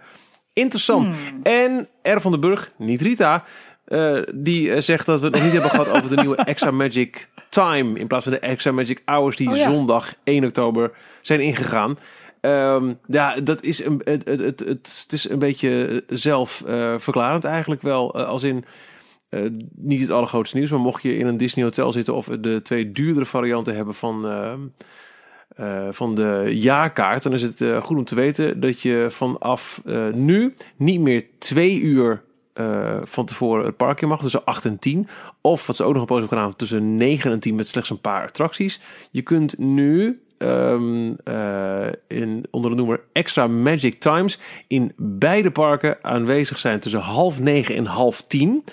interessant. Hmm. En R van den Burg, niet Rita, uh, die uh, zegt dat we het nog niet hebben gehad over de nieuwe Extra Magic Time. In plaats van de Extra Magic Hours die oh, ja. zondag 1 oktober zijn ingegaan. Um, ja, dat is een, het, het, het, het, is een beetje zelfverklarend uh, eigenlijk wel. als in niet het allergrootste nieuws, maar mocht je in een Disney hotel zitten of de twee duurdere varianten hebben van, uh, uh, van de jaarkaart, dan is het goed om te weten dat je vanaf nu niet meer twee uur uh, van tevoren het park in mag, tussen 8 en 10. Of wat ze ook nog een poos hebben gedaan, tussen 9 en 10 met slechts een paar attracties. Je kunt nu um, in, onder de noemer Extra Magic Times in beide parken aanwezig zijn tussen half 9 en half 10.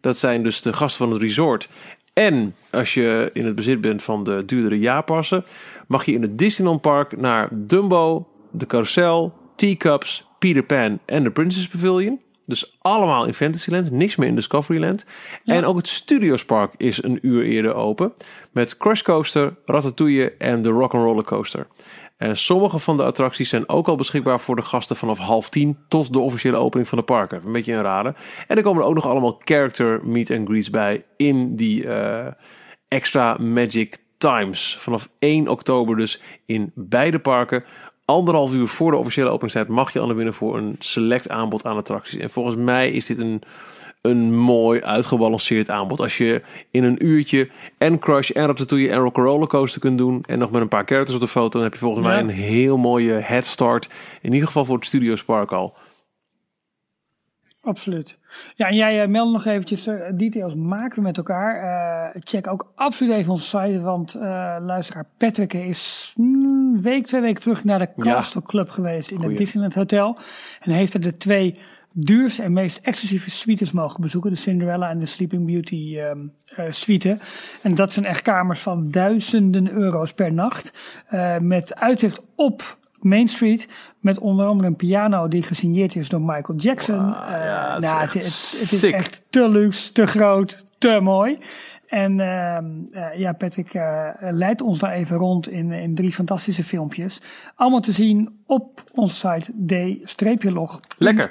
Dat zijn dus de gasten van het resort. En als je in het bezit bent van de duurdere jaarpassen, mag je in het Disneyland Park naar Dumbo, de Carousel, Teacups, Peter Pan en de Princess Pavilion. Dus allemaal in Fantasyland, niks meer in Discoveryland. Ja. En ook het Studiospark is een uur eerder open. Met Crush Coaster, Ratatouille en de Rock'n'Roller Coaster. En sommige van de attracties zijn ook al beschikbaar voor de gasten vanaf half tien tot de officiële opening van de parken. Een beetje een rare. En er komen ook nog allemaal character meet and greets bij in die uh, extra Magic Times. Vanaf 1 oktober dus in beide parken anderhalf uur voor de officiële openingstijd mag je al naar binnen voor een select aanbod aan attracties. En volgens mij is dit een, een mooi uitgebalanceerd aanbod. Als je in een uurtje en Crush en Ratatouille en Rock'n'Roller Coaster kunt doen en nog met een paar characters op de foto, dan heb je volgens ja. mij een heel mooie head start. In ieder geval voor het Studiospark al. Absoluut. Ja, en jij uh, meldde nog eventjes uh, details maken we met elkaar. Uh, check ook absoluut even onze site, want luisteraar Patrick is een week, twee weken terug naar de Castle Club geweest in het Disneyland Hotel. En heeft er de twee duurste en meest exclusieve suites mogen bezoeken. De Cinderella en de Sleeping Beauty um, suite. En dat zijn echt kamers van duizenden euro's per nacht. met uitzicht op Main Street. Met onder andere een piano die gesigneerd is door Michael Jackson. Wow, ja, uh, nou, het, het, het, is echt te luxe, te groot, te mooi. En eh, ja, Patrick eh, leidt ons daar even rond in, in drie fantastische filmpjes. Allemaal te zien op onze site d-log. Lekker.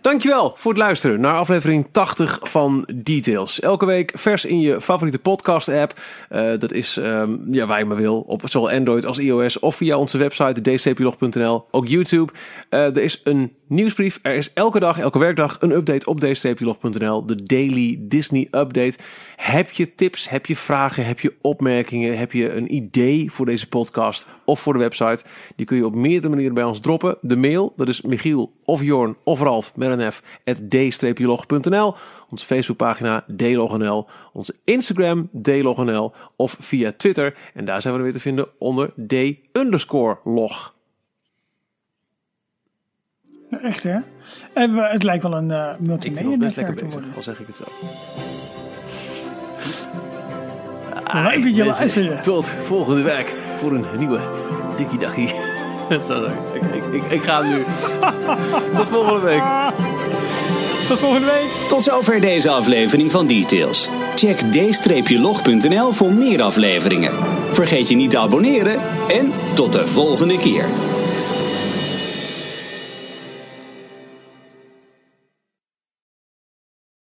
Dankjewel voor het luisteren naar aflevering 80 van Details. Elke week vers in je favoriete podcast app. Eh, dat is um, ja, waar je maar wil. Op zowel Android als iOS. Of via onze website dcplog.nl. Ook YouTube. er is een nieuwsbrief. Er is elke dag, elke werkdag een update op dcplog.nl. De Daily Disney Update. Heb je tips, heb je vragen, heb je opmerkingen, heb je een idee voor deze podcast of voor de website? Die kun je op meerdere manieren bij ons droppen. De mail, dat is Michiel of Jorn of Ralf met een F, d-log.nl. Onze Facebookpagina dlognl. Onze Instagram dlognl of via Twitter. En daar zijn we weer te vinden onder d-log. Echt hè? En het lijkt wel een uh, multimedia netwerk te worden. Al zeg ik het zo. Leuk dat je. Tot volgende week voor een nieuwe Dikkie Dakkie. ik, ik, ik, ik ga nu. Tot volgende week. Tot volgende week. Tot zover deze aflevering van Details. Check d-log.nl voor meer afleveringen. Vergeet je niet te abonneren en tot de volgende keer.